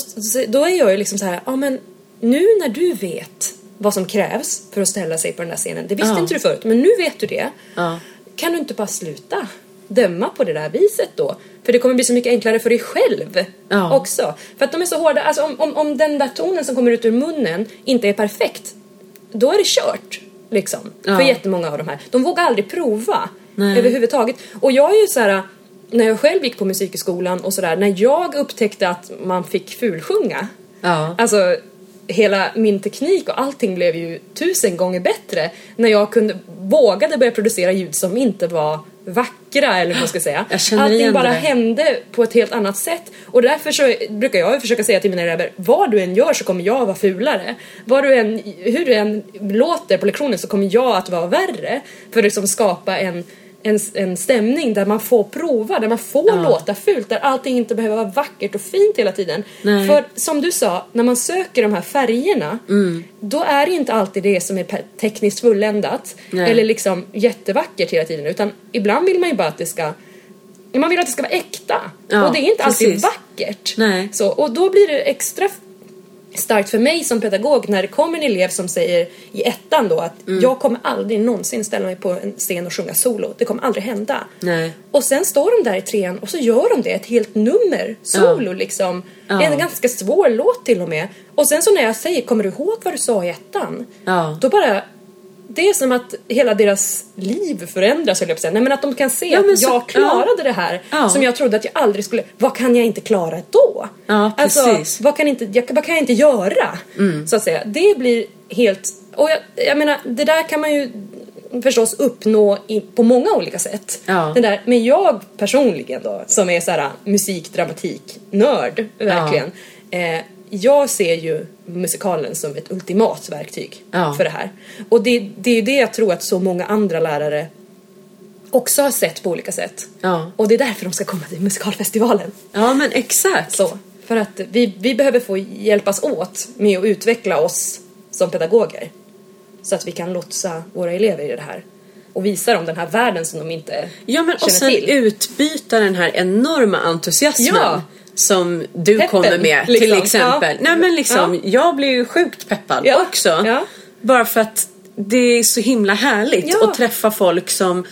då är jag ju liksom så här, ja men nu när du vet vad som krävs för att ställa sig på den där scenen, det visste Ja. inte du förut, men nu vet du det. Ja. Kan du inte bara sluta döma på det där viset då? För det kommer bli så mycket enklare för dig själv Ja. också. För att de är så hårda, alltså om, om, om den där tonen som kommer ut ur munnen inte är perfekt, då är det kört. Liksom. Ja. För jättemånga av de här. De vågar aldrig prova Nej. överhuvudtaget. Och jag är ju så här när jag själv gick på musikskolan och sådär, när jag upptäckte att man fick fulsjunga. Ja. Alltså, hela min teknik och allting blev ju tusen gånger bättre när jag kunde, vågade börja producera ljud som inte var vackra eller vad man ska säga. Allting bara det. hände på ett helt annat sätt. Och därför så brukar jag försöka säga till mina elever, vad du än gör så kommer jag vara fulare. Vad du än, hur du än låter på lektionen så kommer jag att vara värre. För att liksom skapa en en, en stämning där man får prova, där man får Ja. låta fult, där allting inte behöver vara vackert och fint hela tiden. Nej. För som du sa, när man söker de här färgerna, Mm. då är det inte alltid det som är tekniskt fulländat Nej. eller liksom jättevackert hela tiden, utan ibland vill man ju bara att det ska man vill att det ska vara äkta. Ja, och det är inte alltid precis. vackert. Nej. Så, och då blir det extra starkt för mig som pedagog när det kommer en elev som säger i ettan då att Mm. jag kommer aldrig någonsin ställa mig på en scen och sjunga solo. Det kommer aldrig hända. Nej. Och sen står de där i trean och så gör de det, ett helt nummer, solo liksom. Ja. En ganska svår låt till och med. Och sen så när jag säger, kommer du ihåg vad du sa i ettan? Ja. Då bara, det är som att hela deras liv förändras höll jag på att säga. Nej men att de kan se Ja, att jag klarade det här Ja. som jag trodde att jag aldrig skulle, vad kan jag inte klara då? Ja, alltså, precis. vad kan, inte, jag, vad kan jag inte göra? Mm. Så att säga. Det blir helt, och jag, jag menar det där kan man ju förstås uppnå i, på många olika sätt. Ja. Den där, men jag personligen då, som är så här musik, dramatik, nörd, verkligen. Eh, jag ser ju musikalen som ett ultimat verktyg Ja. för det här. Och det, det är ju det jag tror att så många andra lärare också har sett på olika sätt. Ja. Och det är därför de ska komma till musikalfestivalen. Ja men exakt. Så, för att vi, vi behöver få hjälpas åt med att utveckla oss som pedagoger. Så att vi kan lotsa våra elever i det här. och visa dem den här världen som de inte Ja men och känner sen till. utbyta den här enorma entusiasmen Ja. Som du Peppen, kommer med till liksom. exempel. Ja. Nej men liksom, jag blir ju sjukt peppad Ja. också. Ja. Bara för att det är så himla härligt Ja. att träffa folk som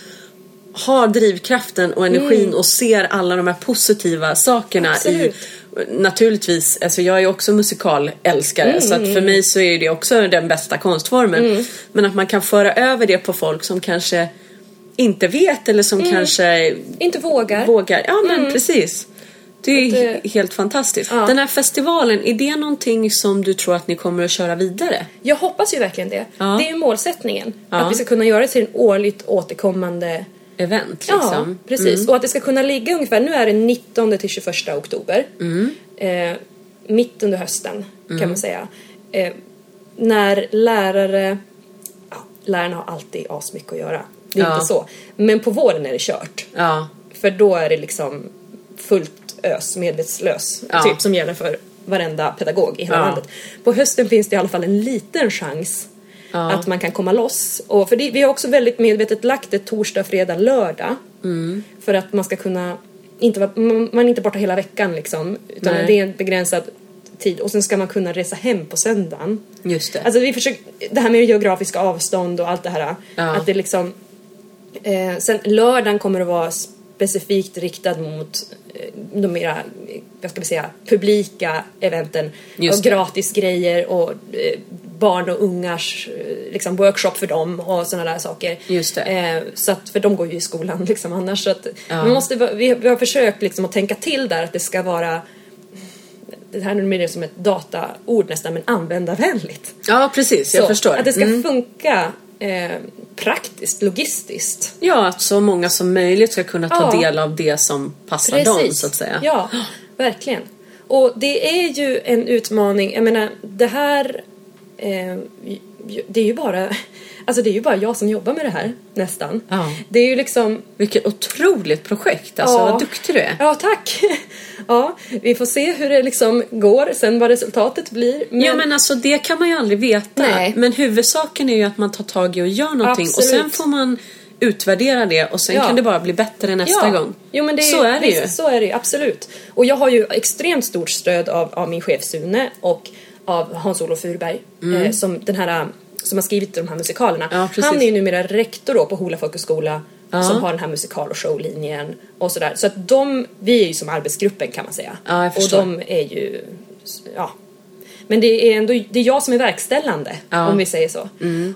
har drivkraften och energin och ser alla de här positiva sakerna Mm. Absolut. i Naturligtvis, alltså jag är också musikalälskare Mm, så att för mig så är det också den bästa konstformen. Men att man kan föra över det på folk som kanske inte vet eller som Mm. kanske inte vågar. vågar. Ja men precis. Det är he- helt fantastiskt. Ja. Den här festivalen, är det någonting som du tror att ni kommer att köra vidare? Jag hoppas ju verkligen det. Ja. Det är ju målsättningen. Ja. Att vi ska kunna göra det till en årligt återkommande Event liksom? Ja, precis. Och att det ska kunna ligga ungefär, nu är det 19 till 21 oktober. Eh, mitt under hösten kan man säga. Eh, när lärare, ja, lärarna har alltid asmycket att göra. Det är Ja. inte så. Men på våren är det kört. Ja. För då är det liksom fullt ös, medvetslös, Ja. typ som gäller för varenda pedagog i hela Ja. landet. På hösten finns det i alla fall en liten chans Ja. att man kan komma loss. Och för det, vi har också väldigt medvetet lagt det torsdag, fredag, lördag. Mm. För att man ska kunna, inte vara, man, man är inte borta hela veckan liksom. Utan Nej. det är en begränsad tid. Och sen ska man kunna resa hem på söndagen. Just det. Alltså vi försöker, det här med geografiska avstånd och allt det här. Ja. Att det liksom eh, Sen lördagen kommer att vara specifikt riktad mot eh, de mera, vad ska vi säga, publika eventen. Och det. gratis grejer och eh, barn och ungars eh, liksom workshop för dem och sådana där saker. Just det. Så att, för de går ju i skolan liksom annars. Så att, Ja. man måste, vi, vi har försökt liksom att tänka till där att det ska vara det här är mer som ett dataord nästan, men användarvänligt. Ja precis, jag Så, förstår. Att det ska Mm. funka eh, praktiskt, logistiskt. Ja, att så många som möjligt ska kunna ta Ja. del av det som passar dem så att säga. Ja, verkligen. Och det är ju en utmaning. Jag menar, det här... Eh, det är ju bara... Alltså det är ju bara jag som jobbar med det här, nästan. Ja. Det är ju liksom... Vilket otroligt projekt, alltså Ja. vad duktig du är. Ja, tack! Ja, vi får se hur det liksom går, sen vad resultatet blir. Men, Ja men alltså det kan man ju aldrig veta. Nej. Men huvudsaken är ju att man tar tag i och gör någonting och Absolut. sen får man utvärdera det och sen Ja. kan det bara bli bättre nästa ja. gång. Jo, men det är, så är det ju. Så är det ju, absolut. Och jag har ju extremt stort stöd av, av min chef Sune och av Hans-Olof Furberg eh, som den här som har skrivit de här musikalerna. Ja. Han är ju numera rektor då på Hola folkhögskola Ja. som har den här musikal och showlinjen och sådär. Så att de, vi är ju som arbetsgruppen kan man säga. Ja, jag och de är ju, ja. Men det är ändå det är jag som är verkställande Ja. Mm. om vi säger så.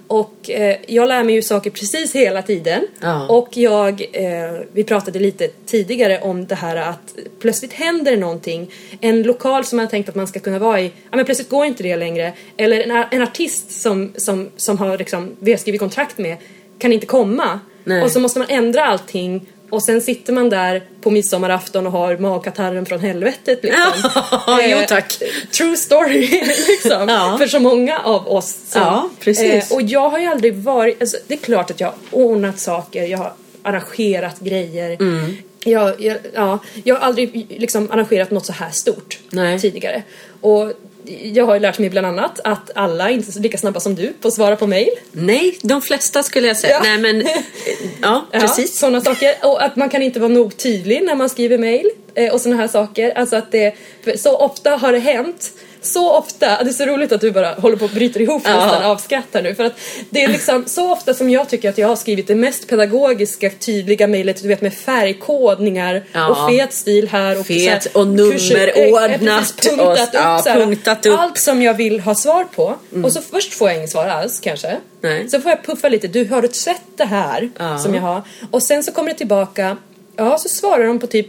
Och eh, jag lär mig ju saker precis hela tiden. Ja. Och jag, eh, vi pratade lite tidigare om det här att plötsligt händer någonting. En lokal som man tänkt att man ska kunna vara i, ja men plötsligt går inte det längre. Eller en, en artist som, som, som har liksom, vi har skrivit kontrakt med kan inte komma. Nej. Och så måste man ändra allting. Och sen sitter man där på midsommarafton och har magkatarren från helvetet liksom. Jo, Eh, tack. True story liksom. Ja. För så många av oss. Som, Ja, precis. och jag har ju aldrig varit, alltså, det är klart att jag har ordnat saker, jag har arrangerat grejer. Mm. Jag, jag, ja, jag har aldrig liksom arrangerat något så här stort Nej. tidigare. Och jag har ju lärt mig bland annat att alla är inte så lika snabba som du på att svara på mail. Nej, de flesta skulle jag säga. Ja. Nej men, ja precis. Ja, sådana saker. Och att man kan inte vara nog tydlig när man skriver mail eh, och sådana här saker. Alltså att det, så ofta har det hänt så ofta, det är så roligt att du bara håller på och bryter ihop Ja. nästan av skratt här nu. För att det är liksom så ofta som jag tycker att jag har skrivit det mest pedagogiska, tydliga mejlet, du vet med färgkodningar Ja. och fet stil här. Och, Fet så här, och nummerordnat precis, punktat och- upp, ja, så här, punktat upp. Allt som jag vill ha svar på. Och så först får jag inget svar alls kanske. Nej. Så får jag puffa lite, du har du sett det här Ja. som jag har? Och sen så kommer det tillbaka, ja så svarar de på typ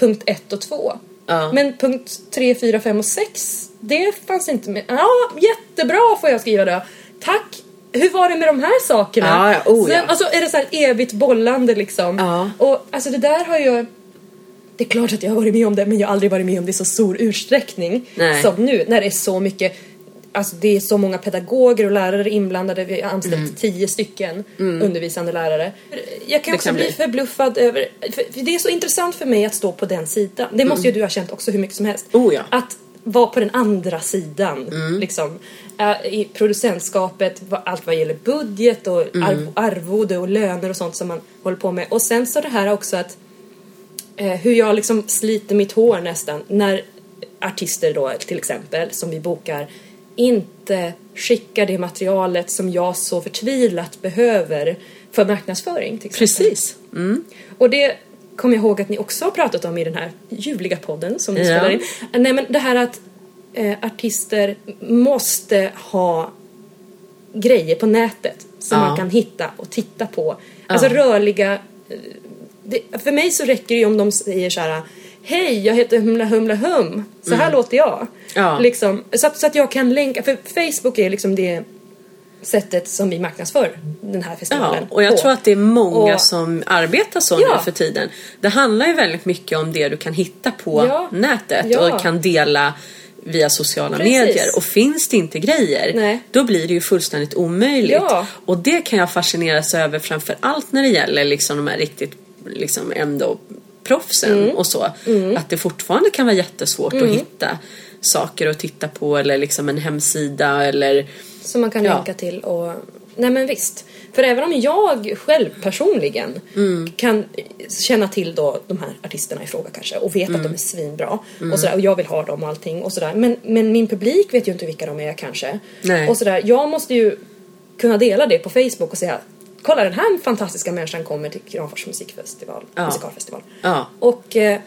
punkt 1 och 2. Ja. Men punkt 3, 4, 5 och 6, det fanns inte med. Ja, jättebra får jag skriva då. Tack! Hur var det med de här sakerna? Ja, ja, oh, sen. Alltså är det så här evigt bollande liksom. Och alltså det där har jag det är klart att jag har varit med om det men jag har aldrig varit med om det i så stor utsträckning Nej. som nu när det är så mycket Alltså det är så många pedagoger och lärare inblandade. Vi har anställt tio stycken undervisande lärare. Jag kan Det också kan bli förbluffad över... För det är så intressant för mig att stå på den sidan. Det måste ju du ha känt också hur mycket som helst. Oh ja. Att vara på den andra sidan. Mm. Liksom. Äh, I producentskapet, allt vad gäller budget och Mm. arv, arvode och löner och sånt som man håller på med. Och sen så det här också att eh, hur jag liksom sliter mitt hår nästan när artister då till exempel som vi bokar inte skickar det materialet som jag så förtvivlat behöver för marknadsföring till. Precis. Mm. Och det kommer jag ihåg att ni också har pratat om i den här ljuvliga podden som ni Ja. spelar in. Nej men det här att eh, artister måste ha grejer på nätet som Ja. man kan hitta och titta på. Alltså Ja. rörliga... eh, Det, för mig så räcker det ju om de säger så här Hej, jag heter Humla Humla Hum. Så här låter jag. Mm. Ja. Liksom, så, att, så att jag kan länka. För Facebook är liksom det sättet som vi marknadsför den här Ja, festivalen och jag på. tror att det är många Och- som arbetar så Ja. nu för tiden. Det handlar ju väldigt mycket om det du kan hitta på Ja. nätet Ja. och kan dela via sociala Precis. medier. Och finns det inte grejer, Nej. då blir det ju fullständigt omöjligt. Ja. Och det kan jag fascineras över framför allt när det gäller liksom de här riktigt liksom ändå proffsen Mm. och så. Att det fortfarande kan vara jättesvårt att hitta saker att titta på eller liksom en hemsida eller Som man kan Ja. länka till och... Nej men visst. För även om jag själv personligen Mm. kan känna till då de här artisterna i fråga kanske och vet att Mm. de är svinbra och sådär och jag vill ha dem och allting och sådär. Men, men min publik vet ju inte vilka de är kanske. Nej. Och sådär. Jag måste ju kunna dela det på Facebook och säga Kolla den här fantastiska människan kommer till Kramfors musikfestival, Ja. musikalfestival. Ja. Och eh,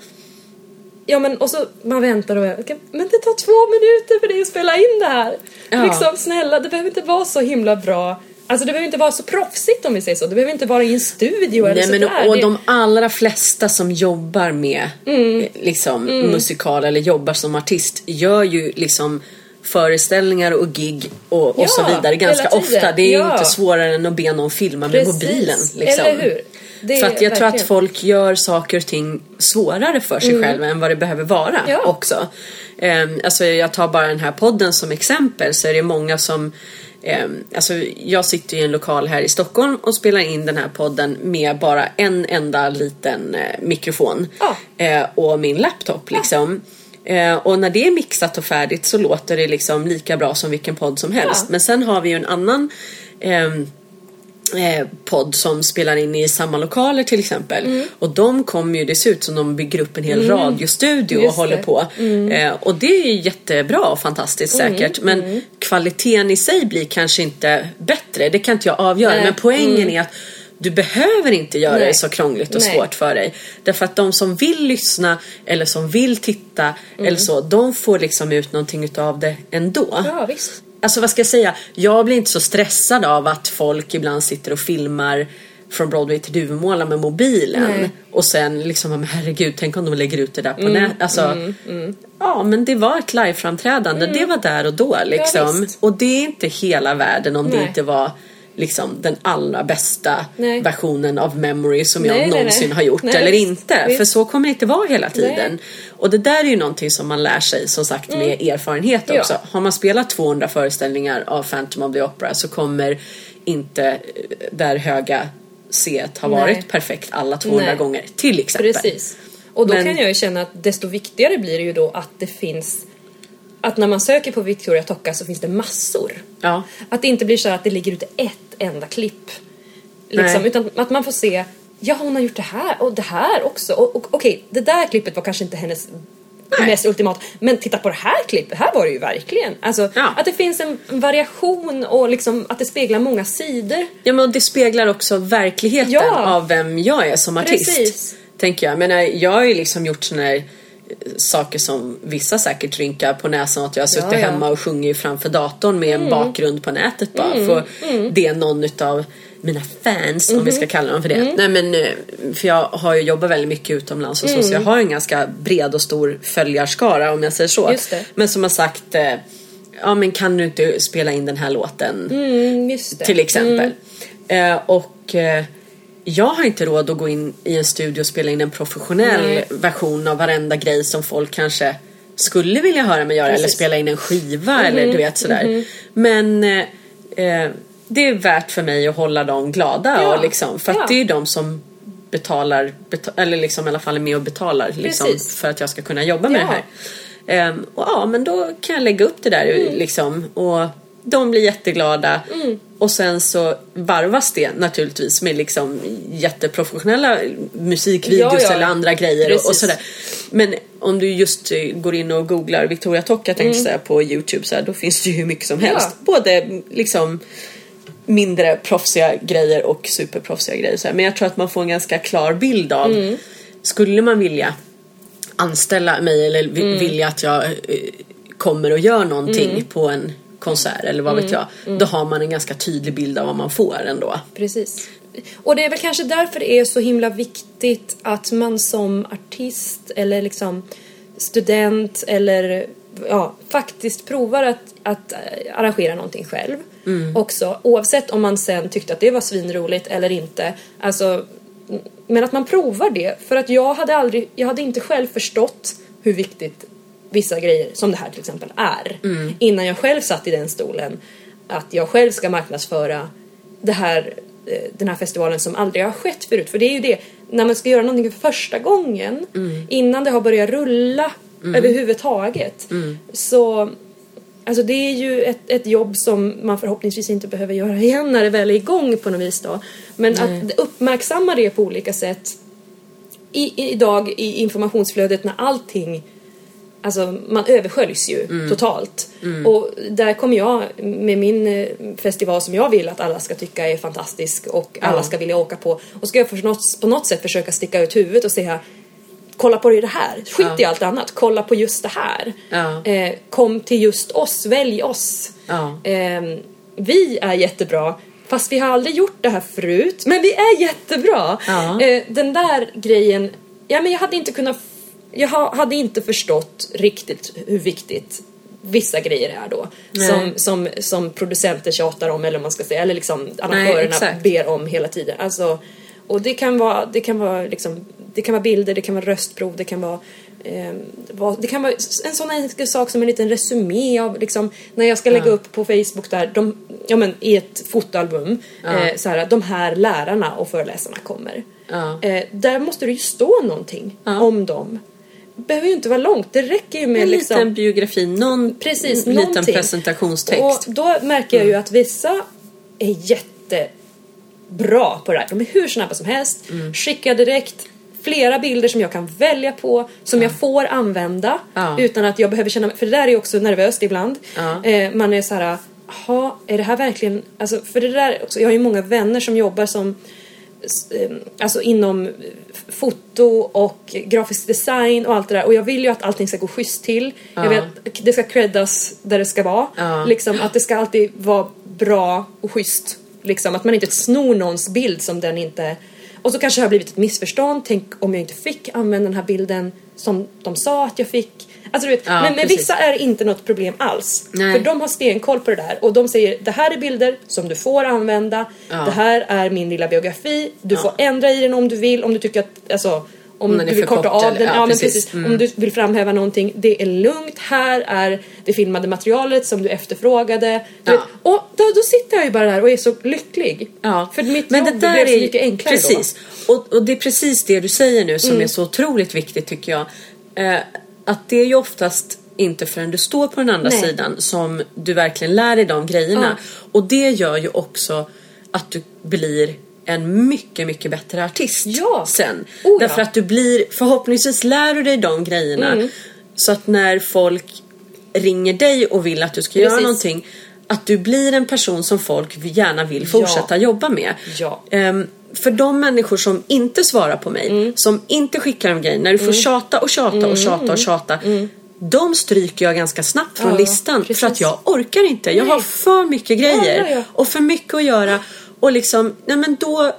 Ja men och så man väntar och. Men det tar två minuter för dig att spela in det här. Ja. Liksom snälla, det behöver inte vara så himla bra. Alltså det behöver inte vara så proffsigt om vi säger så. Det behöver inte vara i en studio eller Nej, men, sådär. och Det- de allra flesta som jobbar med Mm. liksom, musikal eller jobbar som artist gör ju liksom föreställningar och gig och, och Ja, så vidare ganska ofta. Det är Ja. inte svårare än att be någon filma med Precis. mobilen. Liksom. Eller hur? Det För att jag tror att verkligen- folk gör saker och ting svårare för sig själva än vad det behöver vara Mm. Ja. också. Um, alltså jag tar bara den här podden som exempel så är det många som Ehm, alltså jag sitter i en lokal här i Stockholm och spelar in den här podden med bara en enda liten eh, mikrofon Ja. eh, och min laptop liksom. Eh, och när det är mixat och färdigt så låter det liksom lika bra som vilken podd som helst. Ja. Men sen har vi ju en annan ehm, eh, podd som spelar in i samma lokaler till exempel. Mm. Och de kommer ju, det ser ut som de bygger upp en hel radiostudio och Just håller det. på. Eh, och det är ju jättebra och fantastiskt Mm. säkert. Men kvaliteten i sig blir kanske inte bättre. Det kan inte jag avgöra. Nej. Men poängen är att du behöver inte göra Nej. det så krångligt och Nej. svårt för dig. Därför att de som vill lyssna eller som vill titta Mm. eller så, de får liksom ut någonting utav det ändå. Ja visst. Alltså vad ska jag säga? Jag blir inte så stressad av att folk ibland sitter och filmar från Broadway till Duvemåla med mobilen. Nej. Och sen liksom, men herregud, tänk om de lägger ut det där på nät. Alltså, Ja, men det var ett liveframträdande. Det var där och då liksom. visst. och det är inte hela världen om det Nej. inte var liksom den allra bästa Nej. versionen av Memory som jag Nej, någonsin nej. har gjort eller inte. visst. För så kommer det inte vara hela tiden. Och det där är ju någonting som man lär sig som sagt med erfarenhet Ja. också. Har man spelat 200 föreställningar av Phantom of the Opera så kommer inte eh, där höga C ha Nej. varit perfekt alla 200 Nej. gånger till exempel. Precis. Och då Men- kan jag ju känna att desto viktigare blir det ju då att det finns att när man söker på Victoria Tocca så finns det massor. Ja. Att det inte blir så att det ligger ute ett enda klipp. Liksom, Nej. utan att man får se, ja hon har gjort det här och det här också. Och, och okej, det där klippet var kanske inte hennes mest ultimat. Men titta på det här klippet, här var det ju verkligen. Alltså Ja. att det finns en variation och liksom att det speglar många sidor. Ja men det speglar också verkligheten Ja. av vem jag är som artist. Precis. Tänker jag. Menar, jag har ju liksom gjort såna här saker som vissa säkert rynkar på näsan att jag har suttit Ja, ja. hemma och sjungit framför datorn med en bakgrund på nätet bara för det är någon utav mina fans om vi ska kalla dem för det. Nej men eh, för jag har ju jobbat väldigt mycket utomlands och så, så jag har en ganska bred och stor följarskara om jag säger så. Men som har sagt eh, Ja men kan du inte spela in den här låten? Mm, till exempel. Eh, och jag har inte råd att gå in i en studio och spela in en professionell Nej. version av varenda grej som folk kanske skulle vilja höra mig göra eller Precis. spela in en skiva eller du vet sådär. Men eh, eh, det är värt för mig att hålla dem glada Ja. och liksom, för att Ja. det är de som betalar, beta- eller liksom i alla fall är med och betalar liksom, för att jag ska kunna jobba med Ja. det här. Ehm, och ja, men då kan jag lägga upp det där Mm. liksom. Och de blir jätteglada. Och sen så varvas det naturligtvis med liksom jätteprofessionella musikvideos Ja, ja. eller andra grejer och, och Precis. sådär. Men om du just eh, går in och googlar Victoria tänkte jag säga på Youtube så här, då finns det ju hur mycket som helst. Mm. Ja. Både liksom mindre proffsiga grejer och superproffsiga grejer. Så här. Men jag tror att man får en ganska klar bild av Mm. Skulle man vilja anställa mig eller Mm. vilja att jag eh, kommer och gör någonting på en konsert eller vad Mm. vet jag. Då har man en ganska tydlig bild av vad man får ändå. Precis. Och det är väl kanske därför det är så himla viktigt att man som artist eller liksom student eller ja, faktiskt provar att, att eh, arrangera någonting själv. Också, oavsett om man sen tyckte att det var svinroligt eller inte. Alltså, men att man provar det. För att jag hade aldrig, jag hade inte själv förstått hur viktigt vissa grejer, som det här till exempel, är. Innan jag själv satt i den stolen. Att jag själv ska marknadsföra det här, eh, den här festivalen som aldrig har skett förut. För det är ju det, när man ska göra någonting för första gången, innan det har börjat rulla överhuvudtaget. Så Alltså det är ju ett, ett jobb som man förhoppningsvis inte behöver göra igen när det väl är igång på något vis då. Men att uppmärksamma det på olika sätt i, i, idag i informationsflödet när allting Alltså man översköljs ju totalt. Och där kommer jag med min eh, festival som jag vill att alla ska tycka är fantastisk och alla Ja. ska vilja åka på. Och ska jag för något, på något sätt försöka sticka ut huvudet och säga Kolla på det här, skit i allt annat, kolla på just det här. Ja. Eh, kom till just oss, välj oss. Ja. Ehm, vi är jättebra, fast vi har aldrig gjort det här förut, men vi är jättebra. Ja. Eh, den där grejen, ja men jag hade inte kunnat, jag ha- hade inte förstått riktigt hur viktigt vissa grejer är då. Nej. Som, som, som producenter tjatar om, eller man ska säga, eller liksom arrangörerna exakt. ber om hela tiden. Alltså, och det kan vara, det kan vara liksom, det kan vara bilder, det kan vara röstprov, det kan vara eh, vad- det kan vara en sån enkel sak som en liten resumé av liksom, när jag ska lägga Ja. upp på Facebook där, de, ja men i ett fotoalbum, Ja. eh, så här, de här lärarna och föreläsarna kommer. Ja. Eh, där måste det ju stå någonting om dem. Behöver ju inte vara långt, det räcker ju med En liksom liten biografi, någon Precis, liten någonting. presentationstext. Och då märker jag ju att vissa är jättebra på det här. De är hur snabba som helst, Mm. skickar direkt flera bilder som jag kan välja på, som jag får använda Ja. utan att jag behöver känna mig, för det där är ju också nervöst ibland. Ja. Eh, man är så här, jaha, är det här verkligen, alltså för det där också, jag har ju många vänner som jobbar som Alltså inom foto och grafisk design och allt det där och jag vill ju att allting ska gå schysst till. Jag Ja. vill att det ska creddas där det ska vara. Ja. Liksom att det ska alltid vara bra och schysst. Liksom att man inte snor någons bild som den inte... Och så kanske det har blivit ett missförstånd. Tänk om jag inte fick använda den här bilden som de sa att jag fick. Alltså du vet, Ja, men precis. vissa är det inte något problem alls. Nej. För de har stenkoll på det där och de säger det här är bilder som du får använda. Ja. Det här är min lilla biografi. Du Ja. får ändra i den om du vill. Om du tycker att, alltså om, Om du vill korta kort av eller- den. ja, men precis. precis. Mm. Om du vill framhäva någonting. Det är lugnt. Här är det filmade materialet som du efterfrågade. Du Ja. vet, och då, då sitter jag ju bara där och är så lycklig. Ja. För mitt Men jobb det där blev så mycket enklare precis. Och, och det är precis det du säger nu som är så otroligt viktigt tycker jag. Eh, att det är ju oftast inte förrän du står på den andra Nej. sidan som du verkligen lär dig de grejerna. Och det gör ju också att du blir en mycket, mycket bättre artist Ja. sen. Oh, ja. Därför att du blir, förhoppningsvis lär du dig de grejerna. Mm. Så att när folk ringer dig och vill att du ska göra Precis. någonting att du blir en person som folk gärna vill fortsätta jobba med. Ja. För de människor som inte svarar på mig, Mm. som inte skickar de grejer, när du får tjata och tjata och tjata och tjata. De stryker jag ganska snabbt från Mm. Ja, listan precis. för att jag orkar inte. Jag Nej. har för mycket grejer ja, ja. och för mycket att göra. Och liksom, nej men då,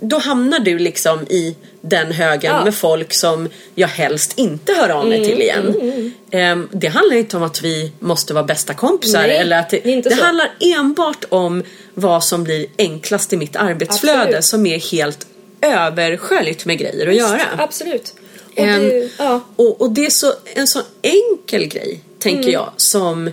då hamnar du liksom i den högen Ja. med folk som jag helst inte hör av mig Mm, till igen. Ehm, det handlar inte om att vi måste vara bästa kompisar Nej, eller att det, det så. handlar enbart om vad som blir enklast i mitt arbetsflöde Absolut. som är helt översköljt med grejer att göra. Absolut. Och Ehm, det, ja. och, och det är så, en sån enkel grej, tänker jag, som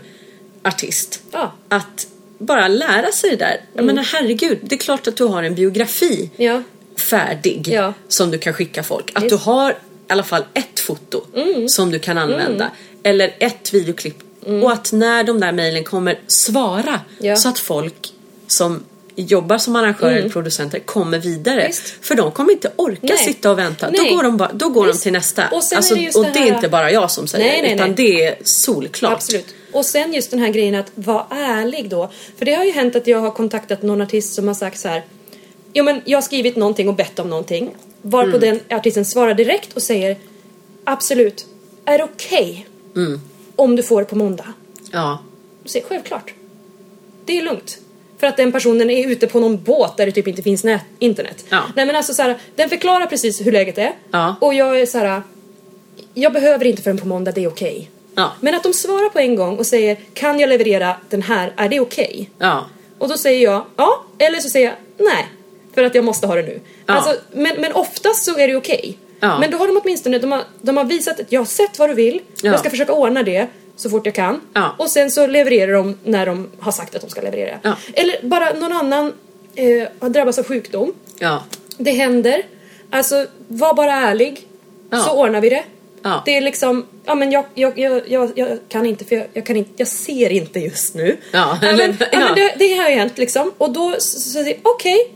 artist. Mm. Ja. Att bara lära sig det där. Jag menar herregud, det är klart att du har en biografi Ja. Färdig Ja. som du kan skicka folk. Att du har i alla fall ett foto Mm. som du kan använda. eller ett videoklipp. Och att när de där mejlen kommer, svara Mm. Ja. så att folk som jobbar som arrangörer eller producenter kommer vidare. Visst. För de kommer inte orka Nej. sitta och vänta. Då Nej. går de, bara, då går de till nästa. Och sen är alltså, det just och det det är här- inte bara jag som säger Nej, nej, utan det är solklart. Absolut. Och sen just den här grejen att vara ärlig då. För det har ju hänt att jag har kontaktat någon artist som har sagt så här. Ja men jag har skrivit någonting och bett om någonting. Varpå Mm. den artisten svarar direkt och säger Absolut. Är det okej Mm. om du får det på måndag? Ja. Och säger självklart. Det är lugnt. För att den personen är ute på någon båt där det typ inte finns nät, internet. Ja. Nej men alltså så här, den förklarar precis hur läget är. Ja. Och jag är så här. Jag behöver inte förrän på måndag, det är okej. Ja. Men att de svarar på en gång och säger kan jag leverera den här, är det okej? Ja. Och då säger jag ja, eller så säger jag nej. För att jag måste ha det nu. Ja. Alltså, men, men oftast så är det okej. Ja. Men då har de åtminstone, de har, de har visat att jag har sett vad du vill, Ja. jag ska försöka ordna det så fort jag kan. Och sen så levererar de när de har sagt att de ska leverera. Eller bara någon annan eh, har drabbats av sjukdom. Det händer. Alltså, var bara ärlig. Så ordnar vi det. Ja. Det är liksom, ja men jag, jag, jag, jag, kan inte för jag, kan inte, jag ser inte just nu. Ja, eller- ja. men det, det har ju hänt liksom. Och då så- så säger jag, okej,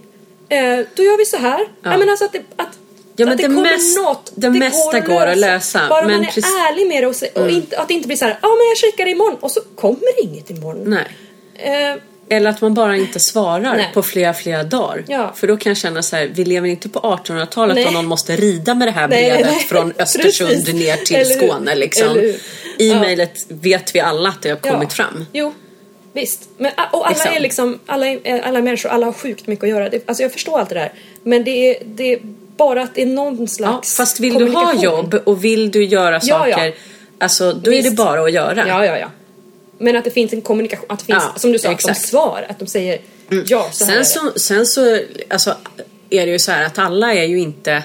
eh, då gör vi så här. Ja. men alltså att det, att, Ja, men att det, det kommer mest- något. det mesta går att lösa, Bara men man är precis- ärlig med det och, se, och inte, att det inte blir så här, ja men jag kikar imorgon och så kommer det inget imorgon. Nej. Eh, Eller att man bara inte svarar Nej. på flera, flera dagar. Ja. För då kan jag känna så här, vi lever inte på 1800-talet Nej. och någon måste rida med det här brevet nej. från Östersund ner till? Skåne liksom. Eller hur? E-mailet vet vi alla att det har kommit fram. Jo, visst. Men, och alla Liksom. är liksom, alla är, alla är människor, alla har sjukt mycket att göra. Det, alltså jag förstår allt det där. Men det är, det är bara att det är någon Ja, slags fast vill du ha jobb och vill du göra Ja, ja. saker, alltså då är det Visst. bara att göra. Ja, ja, ja. Men att det finns en kommunikation, att det finns, Ja, som du sa, att exakt. de svar, att de säger ja, så här är Sen det. så, sen så alltså, är det ju så här att alla är ju inte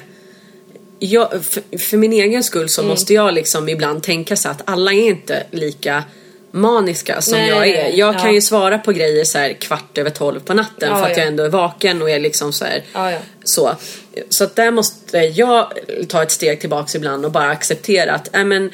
jag, för, för min egen skull Mm. så måste jag liksom ibland tänka så att alla är inte lika maniska som Nej, jag är. Jag Ja. kan ju svara på grejer så här kvart över tolv på natten Ja, för att ja. jag ändå är vaken och är liksom så här. Så, så att där måste jag ta ett steg tillbaks ibland och bara acceptera att äh, men,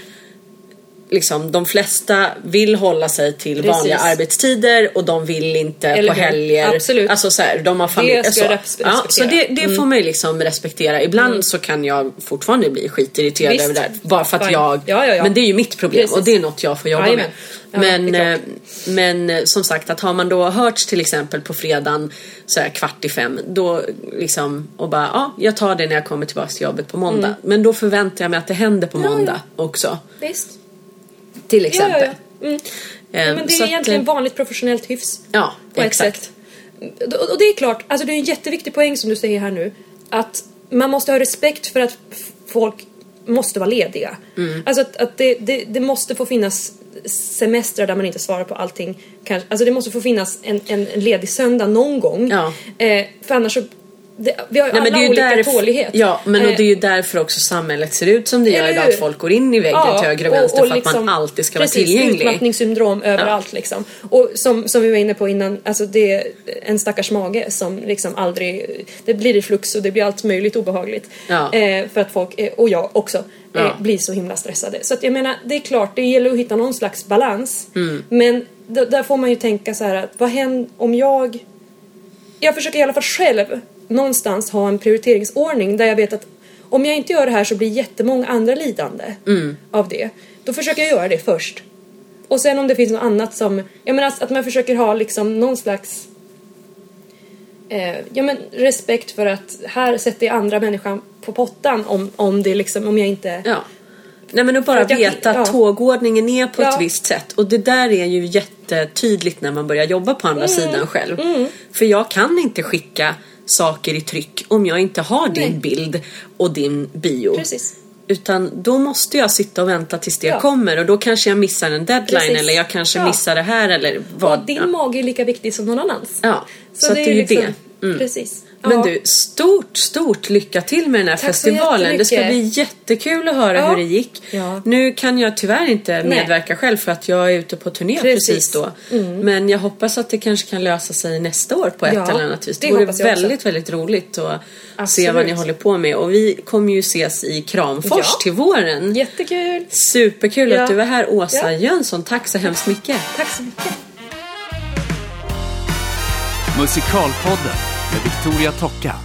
liksom, de flesta vill hålla sig till Precis. vanliga arbetstider och de vill inte Eller på helger. Absolut. Alltså så här, de har familj. Det ska så. jag ja, så det, det får man ju liksom respektera. Ibland så kan jag fortfarande bli skitirriterad Visst. över det här. Bara för att Fine. jag... Ja, ja. Men det är ju mitt problem Precis. och det är något jag får jobba med. är Men, eh, men eh, som sagt att har man då hörts till exempel på fredagen så här kvart i fem då liksom och bara ja jag tar det när jag kommer tillbaka till jobbet på måndag. Mm. Men då förväntar jag mig att det händer på måndag också. Visst. Till exempel. ja, ja. Mm. Eh, Ja, men det är att, egentligen eh, vanligt professionellt hyfs. Ja, på ett exakt. sätt. Och och det är klart, alltså det är en jätteviktig poäng som du säger här nu. Att man måste ha respekt för att folk måste vara lediga. Mm. Alltså att, att det, det, det måste få finnas semestrar där man inte svarar på allting. Kanske, alltså det måste få finnas en, en, en ledig söndag någon gång. Ja. Eh, för annars så... Det, vi har ju Nej, men alla ju olika därför, tålighet. Ja, men och Eh, det är ju därför också samhället ser ut som det gör idag. Att folk går in i väggen till höger och vänster för att liksom- man alltid ska precis, vara tillgänglig. utmattningssyndrom överallt liksom. Och som, som vi var inne på innan, alltså det är en stackars mage som liksom aldrig, det blir reflux och det blir allt möjligt obehagligt. Ja. Eh, för att folk, eh, och jag också, eh, Ja. blir så himla stressade. Så att jag menar, det är klart, det gäller att hitta någon slags balans. Mm. Men där får man ju tänka så här att vad händer om jag jag försöker i alla fall själv någonstans ha en prioriteringsordning där jag vet att om jag inte gör det här så blir jättemånga andra lidande Mm. av det. Då försöker jag göra det först. Och sen om det finns något annat som, jag menar att man försöker ha liksom någon slags eh, ja men respekt för att här sätter jag andra människan på pottan om, om det liksom, om jag inte Ja. Nej men att bara att jag- veta att ja. tågordningen är på Ja. ett visst sätt. Och det där är ju jättetydligt när man börjar jobba på Mm. andra sidan själv. För jag kan inte skicka saker i tryck om jag inte har din Nej. bild och din bio. Precis. Utan då måste jag sitta och vänta tills det Ja. kommer och då kanske jag missar en deadline Precis. eller jag kanske Ja. missar det här eller vad. Och din ja. mage är lika viktig som någon annans. Ja, så, att det är ju liksom- det. Precis. Men du, stort, stort lycka till med den här Tack festivalen. Det ska bli jättekul att höra Ja. hur det gick. Ja. Nu kan jag tyvärr inte medverka själv för att jag är ute på turné precis, Precis. Mm. då. Men jag hoppas att det kanske kan lösa sig nästa år på ett Ja, eller annat vis. Det, det vore jag också. väldigt, väldigt roligt att se Absolut. vad ni håller på med. Och vi kommer ju ses i Kramfors Ja. till våren. Jättekul! Superkul Ja. att du är här Åsa Ja. Jönsson. Tack så hemskt mycket. Tack så mycket! Musikalpodden Victoria Tocka.